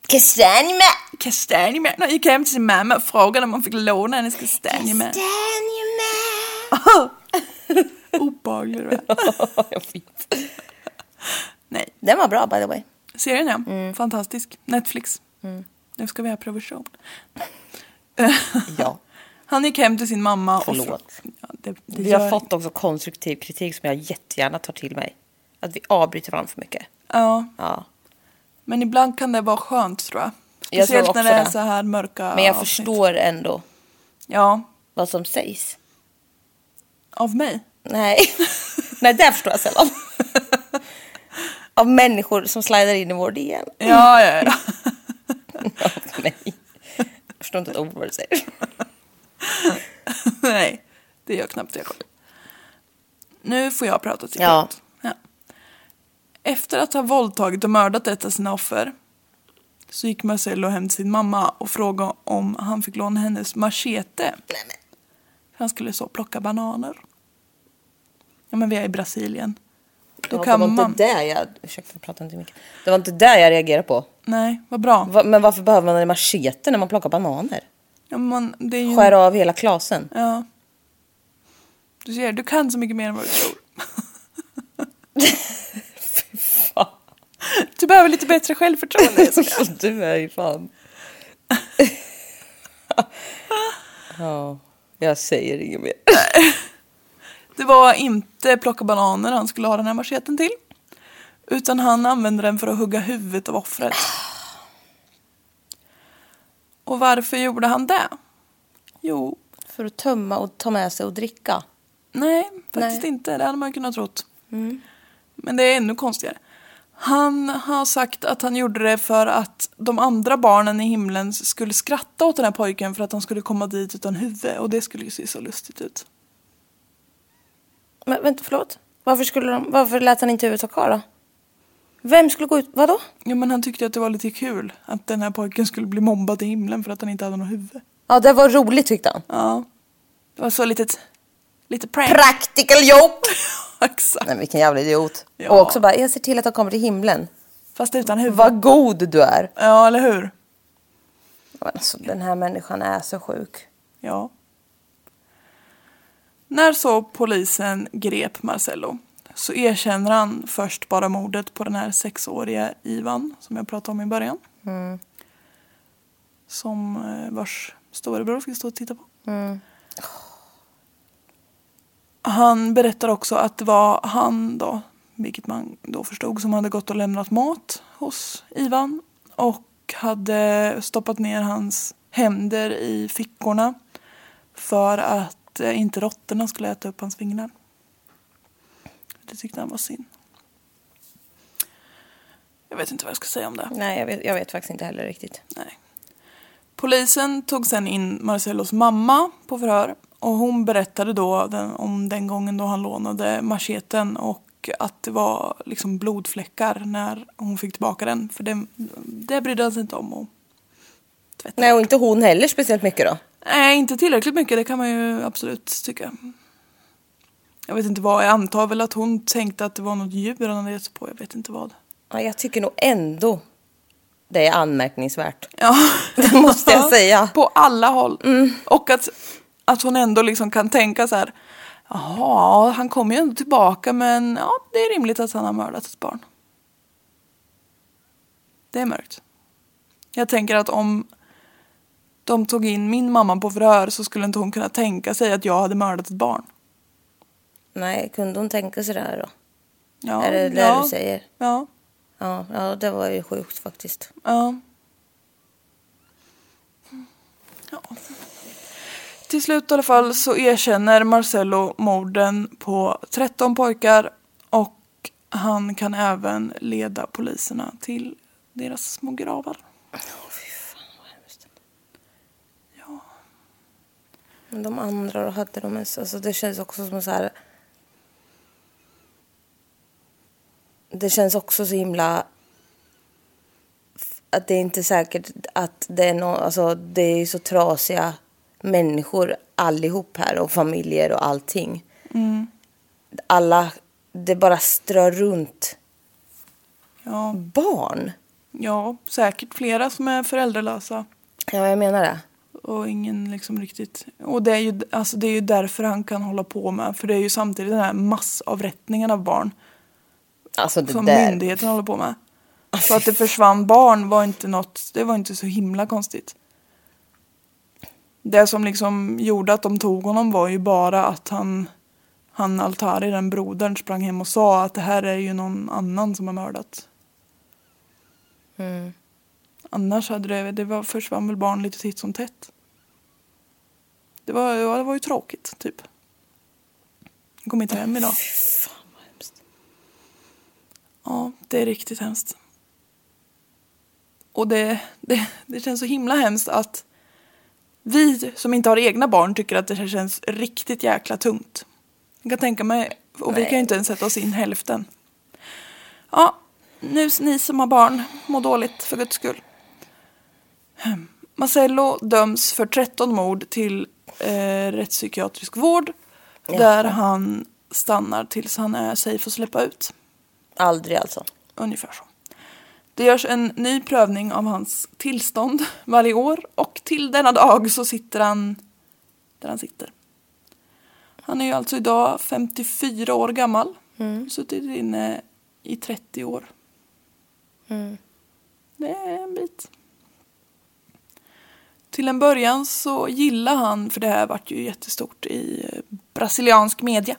Kastanjemä! Kastanjemän. Han gick hem till sin mamma och frågade om han fick låna hennes kastanjemän. Kastanjemä! Obehaglig du är. Jag vet. Nej. Den var bra by the way. Serien ja. Fantastisk. Netflix. Nu ska vi ha provision. Ja, Han gick hem till sin mamma och... Förlåt. Ja, det, det vi har gör- fått också konstruktiv kritik som jag jättegärna tar till mig. Att vi avbryter varandra för mycket. Ja, Ja. men ibland kan det vara skönt tror jag. Jag Speciellt när också det är så här mörka Men jag avsnitt. förstår ändå Ja, vad som sägs. av mig. Nej, Nej det förstår jag sällan. Av människor som slidar in i vår DM. Ja, ja, ja. Nej. Jag förstår inte ett ord vad du säger. Nej, det gör knappt jag själv. Nu får jag prata till Ja. ja. Efter att ha våldtagit och mördat ett av sina offer så gick Marcello hem till sin mamma och frågade om han fick låna hennes machete. Han skulle så plocka bananer. Ja men vi är i Brasilien. Då Ja, kan det var man... inte där jag... Ursäkta, prata inte mycket. Det var inte där jag reagerade på. Nej, vad bra. Va, men varför behöver man en machete när man plockar bananer? Ja, man, det är ju... Skär av hela klasen. Ja. Du ser, du kan så mycket mer än vad du tror. Fan. Du behöver lite bättre självförtroende. Du är ju fan... ja, jag säger inget mer. Det var inte plocka bananer han skulle ha den här macheten till. Utan han använde den för att hugga huvudet av offret. Och varför gjorde han det? Jo, För att tömma och ta med sig och dricka. nej, faktiskt Nej. inte. Det hade man kunnat trott. Men det är ännu konstigare. Han har sagt att han gjorde det för att de andra barnen i himlen skulle skratta åt den här pojken för att han skulle komma dit utan huvud. Och det skulle ju se så lustigt ut. Men vänta, förlåt. Varför, skulle de, varför lät han inte huvudet ha kvar då? Vem skulle gå ut? Vadå? Ja, men han tyckte att det var lite kul att den här pojken skulle bli mobbad i himlen för att han inte hade något huvud. Ja, det var roligt tyckte han. Ja. Det var så litet, lite prank. Practical joke! Exakt. Nej, vilken jävla idiot. Ja. Och också bara, jag ser till att de kommer till himlen. Fast utan huvud. Vad god du är. Ja, eller hur? Alltså, den här människan är så sjuk. Ja. När så polisen grep Marcello så erkänner han först bara mordet på den här sexåriga Ivan som jag pratade om i början. Som eh, vars storebror fick stå och titta på. Han berättar också att det var han då, vilket man då förstod, som hade gått och lämnat mat hos Ivan och hade stoppat ner hans händer i fickorna för att eh, inte råttorna skulle äta upp hans fingrar. Det tyckte han var synd. Jag vet inte vad jag ska säga om det. Nej, jag vet, jag vet faktiskt inte heller riktigt. Nej. Polisen tog sen in Marcellos mamma på förhör och hon berättade då den, om den gången då han lånade macheten och att det var liksom blodfläckar när hon fick tillbaka den. För det, det brydde han sig inte om att tvätta. Nej, och inte hon heller speciellt mycket då. Nej, inte tillräckligt mycket. Det kan man ju absolut tycka. Jag vet inte vad. Jag antar väl att hon tänkte att det var något djur han hade gett sig på. Jag vet inte vad. Ja, jag tycker nog ändå det är anmärkningsvärt. Ja. Det måste jag säga. På alla håll. Och att, att hon ändå liksom kan tänka så här. Jaha, han kommer ju ändå tillbaka men ja, det är rimligt att han har mördat ett barn. Det är mörkt. Jag tänker att om de tog in min mamma på förhör så skulle inte hon kunna tänka sig att jag hade mördat ett barn. Nej, kunde hon tänka sig det här då? Ja, är det det ja, du säger? Ja, Ja, ja, det var ju sjukt faktiskt. ja. ja. Till slut i alla fall så erkänner Marcello morden på 13 pojkar och han kan även leda poliserna till deras små gravar. Men de andra då hade de alltså det känns också som så här. Det känns också så himla att det är inte säkert att det är någon, alltså det är så trasiga människor allihop här och familjer och allting. Alla, det bara strör runt Ja, barn. ja, säkert flera som är föräldralösa. Ja, jag menar det. Och ingen liksom riktigt... Och det är, ju, alltså det är ju därför han kan hålla på med. För det är ju samtidigt den här massavrättningen av barn. Alltså det som där. myndigheten håller på med. Så att det försvann barn var inte något, det var inte så himla konstigt. Det som liksom gjorde att de tog honom var ju bara att han, han Altari, den brodern, sprang hem och sa att det här är ju någon annan som har mördat. Annars hade det, det var, försvann väl barn lite titt som tätt. Det var, ja, det var ju tråkigt, typ. Jag kom inte hem idag. Ja, det är riktigt hemskt. Och det, det, det känns så himla hemskt att vi som inte har egna barn tycker att det här känns riktigt jäkla tungt. Jag kan tänka mig, och vi kan ju inte ens sätta oss in hälften. Ja, nu ni som har barn, må dåligt för guds skull. Marcello döms för 13 mord till eh, rättspsykiatrisk vård. Där han stannar tills han är safe att släppa ut. Aldrig alltså. Ungefär så. Det görs en ny prövning av hans tillstånd varje år och till denna dag så sitter han där han sitter. Han är ju alltså idag 54 år gammal. Suttit inne i 30 år. Det är en bit. Till en början så gillar han, för det här vart ju jättestort i eh, brasiliansk media.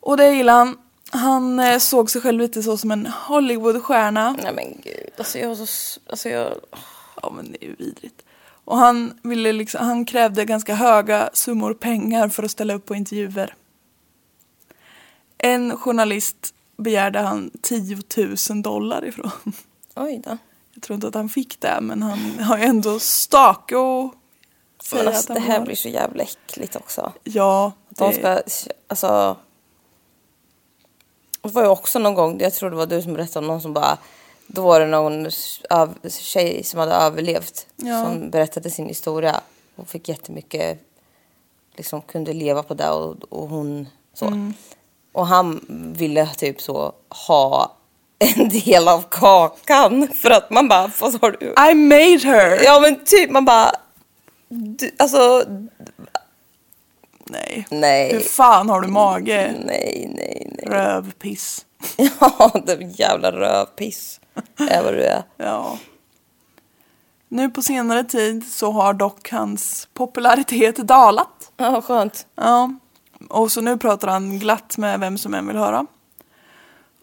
Och det gillar han. Han eh, såg sig själv lite så som en Hollywoodstjärna. Nej men gud, alltså jag har så... Alltså jag... Ja men det är ju vidrigt. Och han, ville liksom, han krävde ganska höga summor pengar för att ställa upp på intervjuer. En journalist begärde han 10 000 dollar ifrån. Oj då. Jag tror inte att han fick det men han har ju ändå stake och Men alltså, det här var- blir så jävla äckligt också. Ja, Att de det- ska, alltså... Det var ju också någon gång, jag tror det var du som berättade om någon som bara... Då var det någon av, tjej som hade överlevt Ja. som berättade sin historia. Hon fick jättemycket, liksom kunde leva på det och, och hon så. Mm. Och han ville typ så ha en del av kakan för att man bara, vad sa du? I made her! Ja men typ man bara, du, alltså Nej. nej. Hur fan har du mage? Nej, nej, nej. Rövpiss. Ja, det jävla rövpiss är vad du är. Ja. Nu på senare tid så har dock hans popularitet dalat. Ja, skönt. Ja. Och så nu pratar han glatt med vem som än vill höra.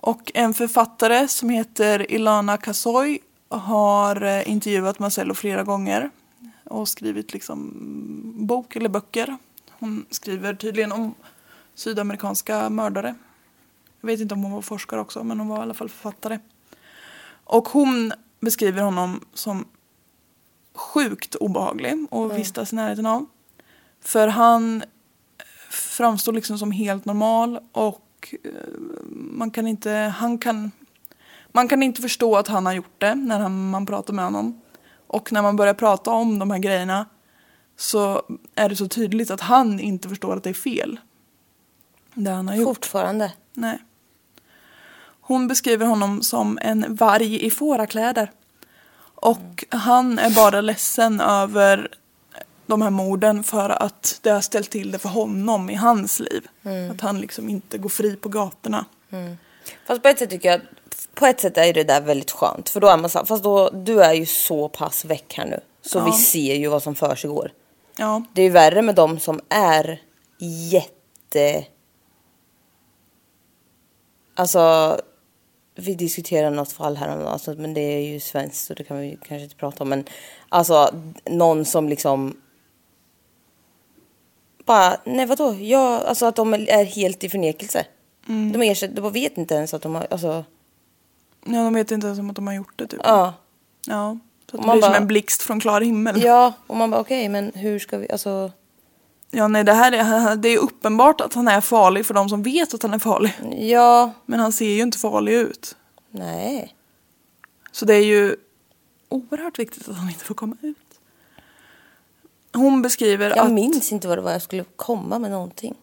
Och en författare som heter Ilana Kasoy har eh, intervjuat Marcello flera gånger och skrivit liksom bok eller böcker. Hon skriver tydligen om sydamerikanska mördare. Jag vet inte om hon var forskare också men hon var i alla fall författare. Och hon beskriver honom som sjukt obehaglig och vistas i närheten av. För han framstår liksom som helt normal och eh, man kan inte, han kan, man kan inte förstå att han har gjort det när han, man pratar med honom. Och när man börjar prata om de här grejerna så är det så tydligt att han inte förstår att det är fel. Det han har gjort. Fortfarande. Nej. Hon beskriver honom som en varg i fårakläder. Och han är bara ledsen över de här morden för att det har ställt till det för honom i hans liv. Att han liksom inte går fri på gatorna. Fast på ett sätt tycker jag på ett sätt är det där väldigt skönt. För då är man så fast då, du är ju så pass väck här nu. Så Ja. vi ser ju vad som för sig går. Ja, Det är ju värre med de som är jätte... Alltså, vi diskuterade något fall här om alltså, men det är ju svenskt så det kan vi kanske inte prata om. Men alltså, någon som liksom... Bara, nej vadå? Ja, alltså att de är helt i förnekelse. De, ersätter, de vet inte ens att de har, alltså... ja de vet inte ens om att de har gjort det typ. Ja. Ja. Så att det blir som bara- en blixt från klar himmel. Ja, och man bara okej, men hur ska vi, alltså... Ja, nej, det här är, det är uppenbart att han är farlig för de som vet att han är farlig. Ja, Men han ser ju inte farlig ut. nej. Så det är ju oerhört viktigt att han inte får komma ut. Hon beskriver Jag att... minns inte vad det var jag skulle komma med någonting.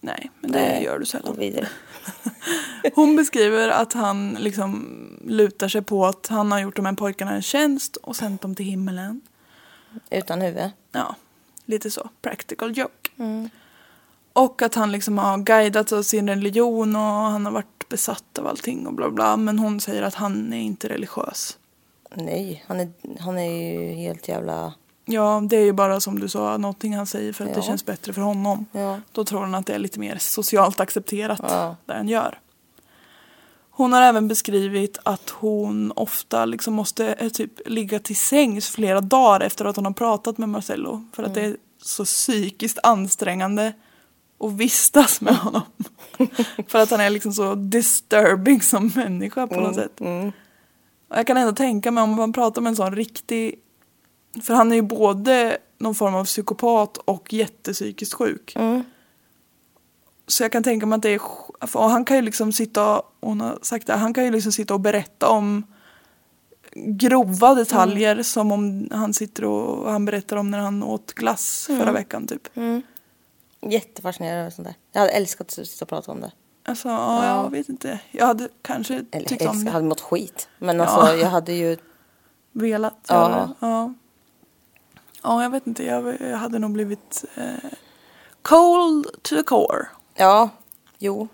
Nej, men det Nej. gör du sällan. vidare. Hon beskriver att han liksom lutar sig på att han har gjort de här pojkarna en tjänst och sänt dem till himmelen. Utan huvud. Ja, lite så. Practical joke. Och att han liksom har guidat av sin religion och han har varit besatt av allting och bla bla. Men hon säger att han är inte religiös. Nej, han är, han är ju helt jävla... Ja, det är ju bara som du sa, någonting han säger för att det Ja. känns bättre för honom. Ja. Då tror han att det är lite mer socialt accepterat Ja. det han gör. Hon har även beskrivit att hon ofta liksom måste eh, typ ligga till sängs flera dagar efter att hon har pratat med Marcello. För att det är så psykiskt ansträngande att vistas med honom. för att han är liksom så disturbing som människa på något sätt. Och jag kan ändå tänka mig om man pratar med en sån riktig för han är ju både någon form av psykopat och jättepsykiskt sjuk. Så jag kan tänka mig att det är... Han kan ju liksom sitta, hon har sagt det, han kan ju liksom sitta och berätta om grova detaljer som om han sitter och han berättar om när han åt glass förra veckan typ. Jättefascinerad över sånt där. Jag hade älskat att sitta och prata om det. Alltså, ja, jag vet inte. Jag hade kanske Eller tyckt om det. hade mått skit. Men alltså jag hade ju... velat Ja. göra det. Ja. Ja, jag vet inte. Jag, hade nog blivit eh, cold to the core. Ja, jo.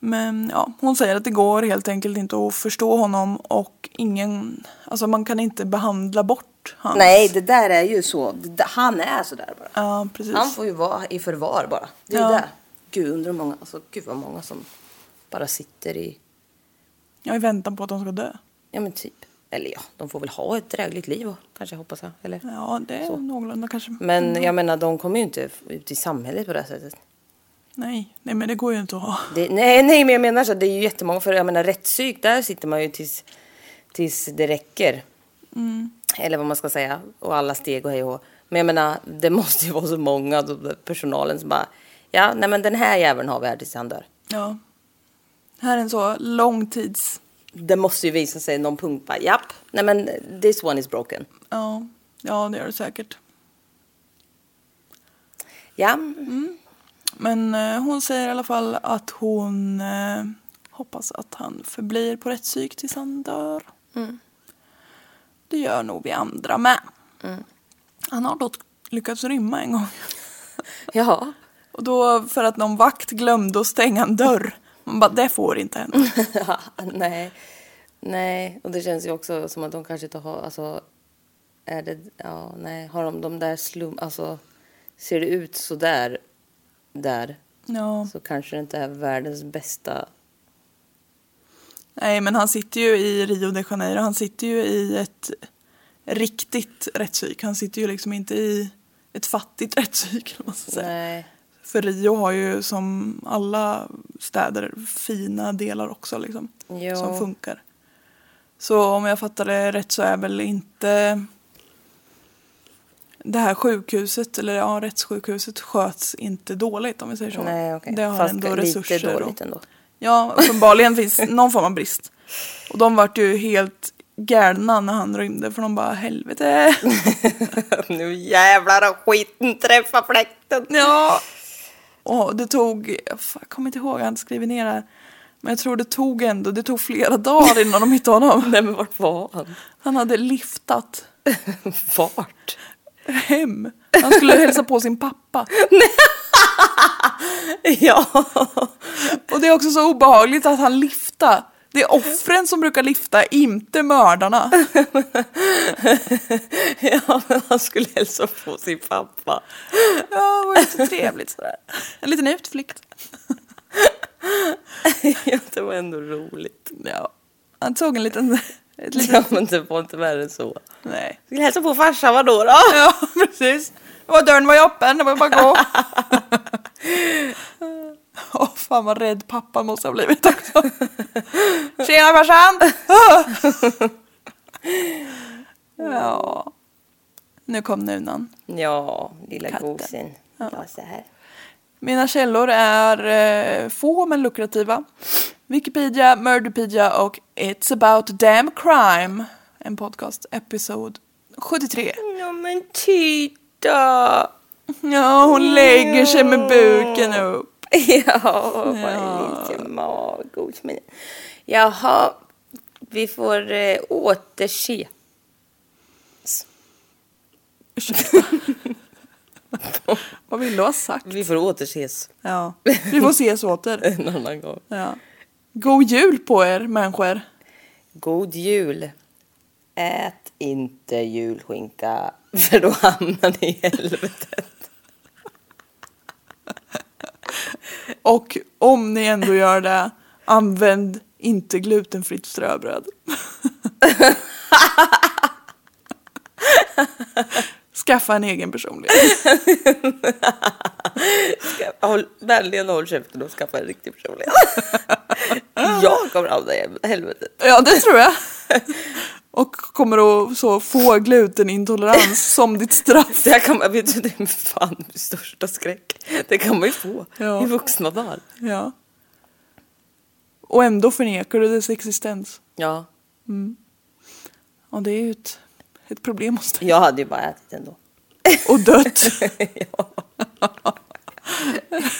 Men ja, hon säger att det går helt enkelt inte att förstå honom och ingen, alltså man kan inte behandla bort hans. Nej, det där är ju så. Han är så där bara. Ja, precis. Han får ju vara i förvar bara. Det är Ja. det. Gud, undrar hur många, alltså, gud vad många som bara sitter i... Är i väntan på att de ska dö. Ja men typ. Eller ja, de får väl ha ett drägligt liv kanske hoppas jag. Eller? Ja, det är Så. någorlunda kanske. Men jag menar, de kommer ju inte ut i samhället på det sättet. Nej, nej men det går ju inte att ha. Det, nej, nej, men jag menar så. Det är ju jättemånga. För jag menar rättspsyk, där sitter man ju tills, tills det räcker. Eller vad man ska säga. Och alla steg och hej och. Men jag menar, det måste ju vara så många personalen som bara... Ja, nej men den här jäveln har vi här tills han dör. Ja. Här är en så långtids... Det måste ju visa sig någon punkt bara, japp, nej men this one is broken. Ja, ja det gör det säkert. Ja, Men eh, hon säger i alla fall att hon eh, hoppas att han förblir på rättspsyk tills han dör. Det gör nog vi andra med. Han har dock lyckats rymma en gång. ja. Och då för att någon vakt glömde att stänga en dörr. Man bara, det får inte hända. nej. Nej, och det känns ju också som att de kanske inte har, alltså, är det, ja, nej, har de de där slum, alltså, ser det ut så där, där, Ja. så kanske det inte är världens bästa, Nej, men han sitter ju i Rio de Janeiro. Han sitter ju i ett riktigt rättspsyk. Han sitter ju liksom inte i ett fattigt rättspsyk. eller vad man ska säga. nej, För Rio har ju som alla städer fina delar också liksom. Som funkar. Så om jag fattar det rätt så är väl inte det här sjukhuset, eller ja, rättssjukhuset sköts inte dåligt om vi säger så. nej, okej. Det har Fast ändå lite resurser. dåligt och, ändå. ja, uppenbarligen finns någon form av brist. Och de vart ju helt galna när han rymde för de bara helvete. nu jävlar har skiten träffat fläkten. Ja. Och det tog, jag kommer inte ihåg, jag inte skrivit ner det här. Men jag tror det tog ändå, det tog flera dagar innan de hittade honom. Nej men vart var han? Han hade liftat Vart? hem. Han skulle hälsa på sin pappa. ja. Och det är också så obehagligt att han liftar. Det är offren som brukar lifta, inte mördarna. ja, men han skulle hälsa på sin pappa. Ja, det var så trevligt sådär. En liten utflykt. ja, det var ändå roligt. Ja. Han tog en liten... Ett litet, Ja, men det var inte värre än så. nej. Skulle hälsa på farsan, vadå då? Ja, precis. Det var dörren var ju öppen, det var bara att gå. Åh, fan vad rädd pappa måste ha blivit också. Tjena farsan! ja. Nu kom nunan. Ja, lilla Katten. gosen. Ja. här. Mina källor är eh, få men lukrativa. Wikipedia, Murderpedia och It's about damn crime. En podcast, episod 73. Ja, men titta! Ja, hon lägger sig med buken upp. Ja, vad lite magos. Men... Jaha, vi får eh, återse. Vad vill du ha sagt? Vi får återses Ja, vi får ses åter. en annan gång. Ja. God jul på er människor. God jul. Ät inte julskinka för då hamnar ni i helvetet. Och om ni ändå gör det, använd inte glutenfritt ströbröd. Skaffa en egen personlighet. Håll, vänligen håll käften och skaffa en riktig personlighet. Jag kommer hamna i helvetet. Ja, det tror jag. Och kommer att så få glutenintolerans som ditt straff. Det här kan man, vet du, det är fan min största skräck. Det kan man ju få Ja. i vuxna dagar. Ja. Och ändå förnekar du dess existens. Ja, Och det är ju ett, ett problem hos dig. jag hade ju bara ätit ändå. Och dött.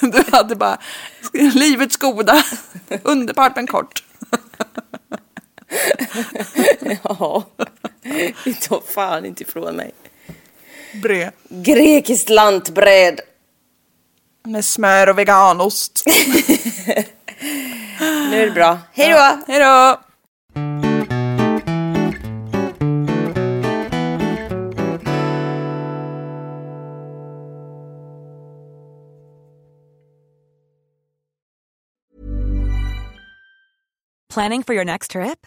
Du hade bara livets goda, underbart men kort. Ja, det tar fan inte ifrån mig. Bre. Grekiskt lantbröd. Med smör och veganost. Nu är det bra. Hej då! Hej då! Planning for your next trip?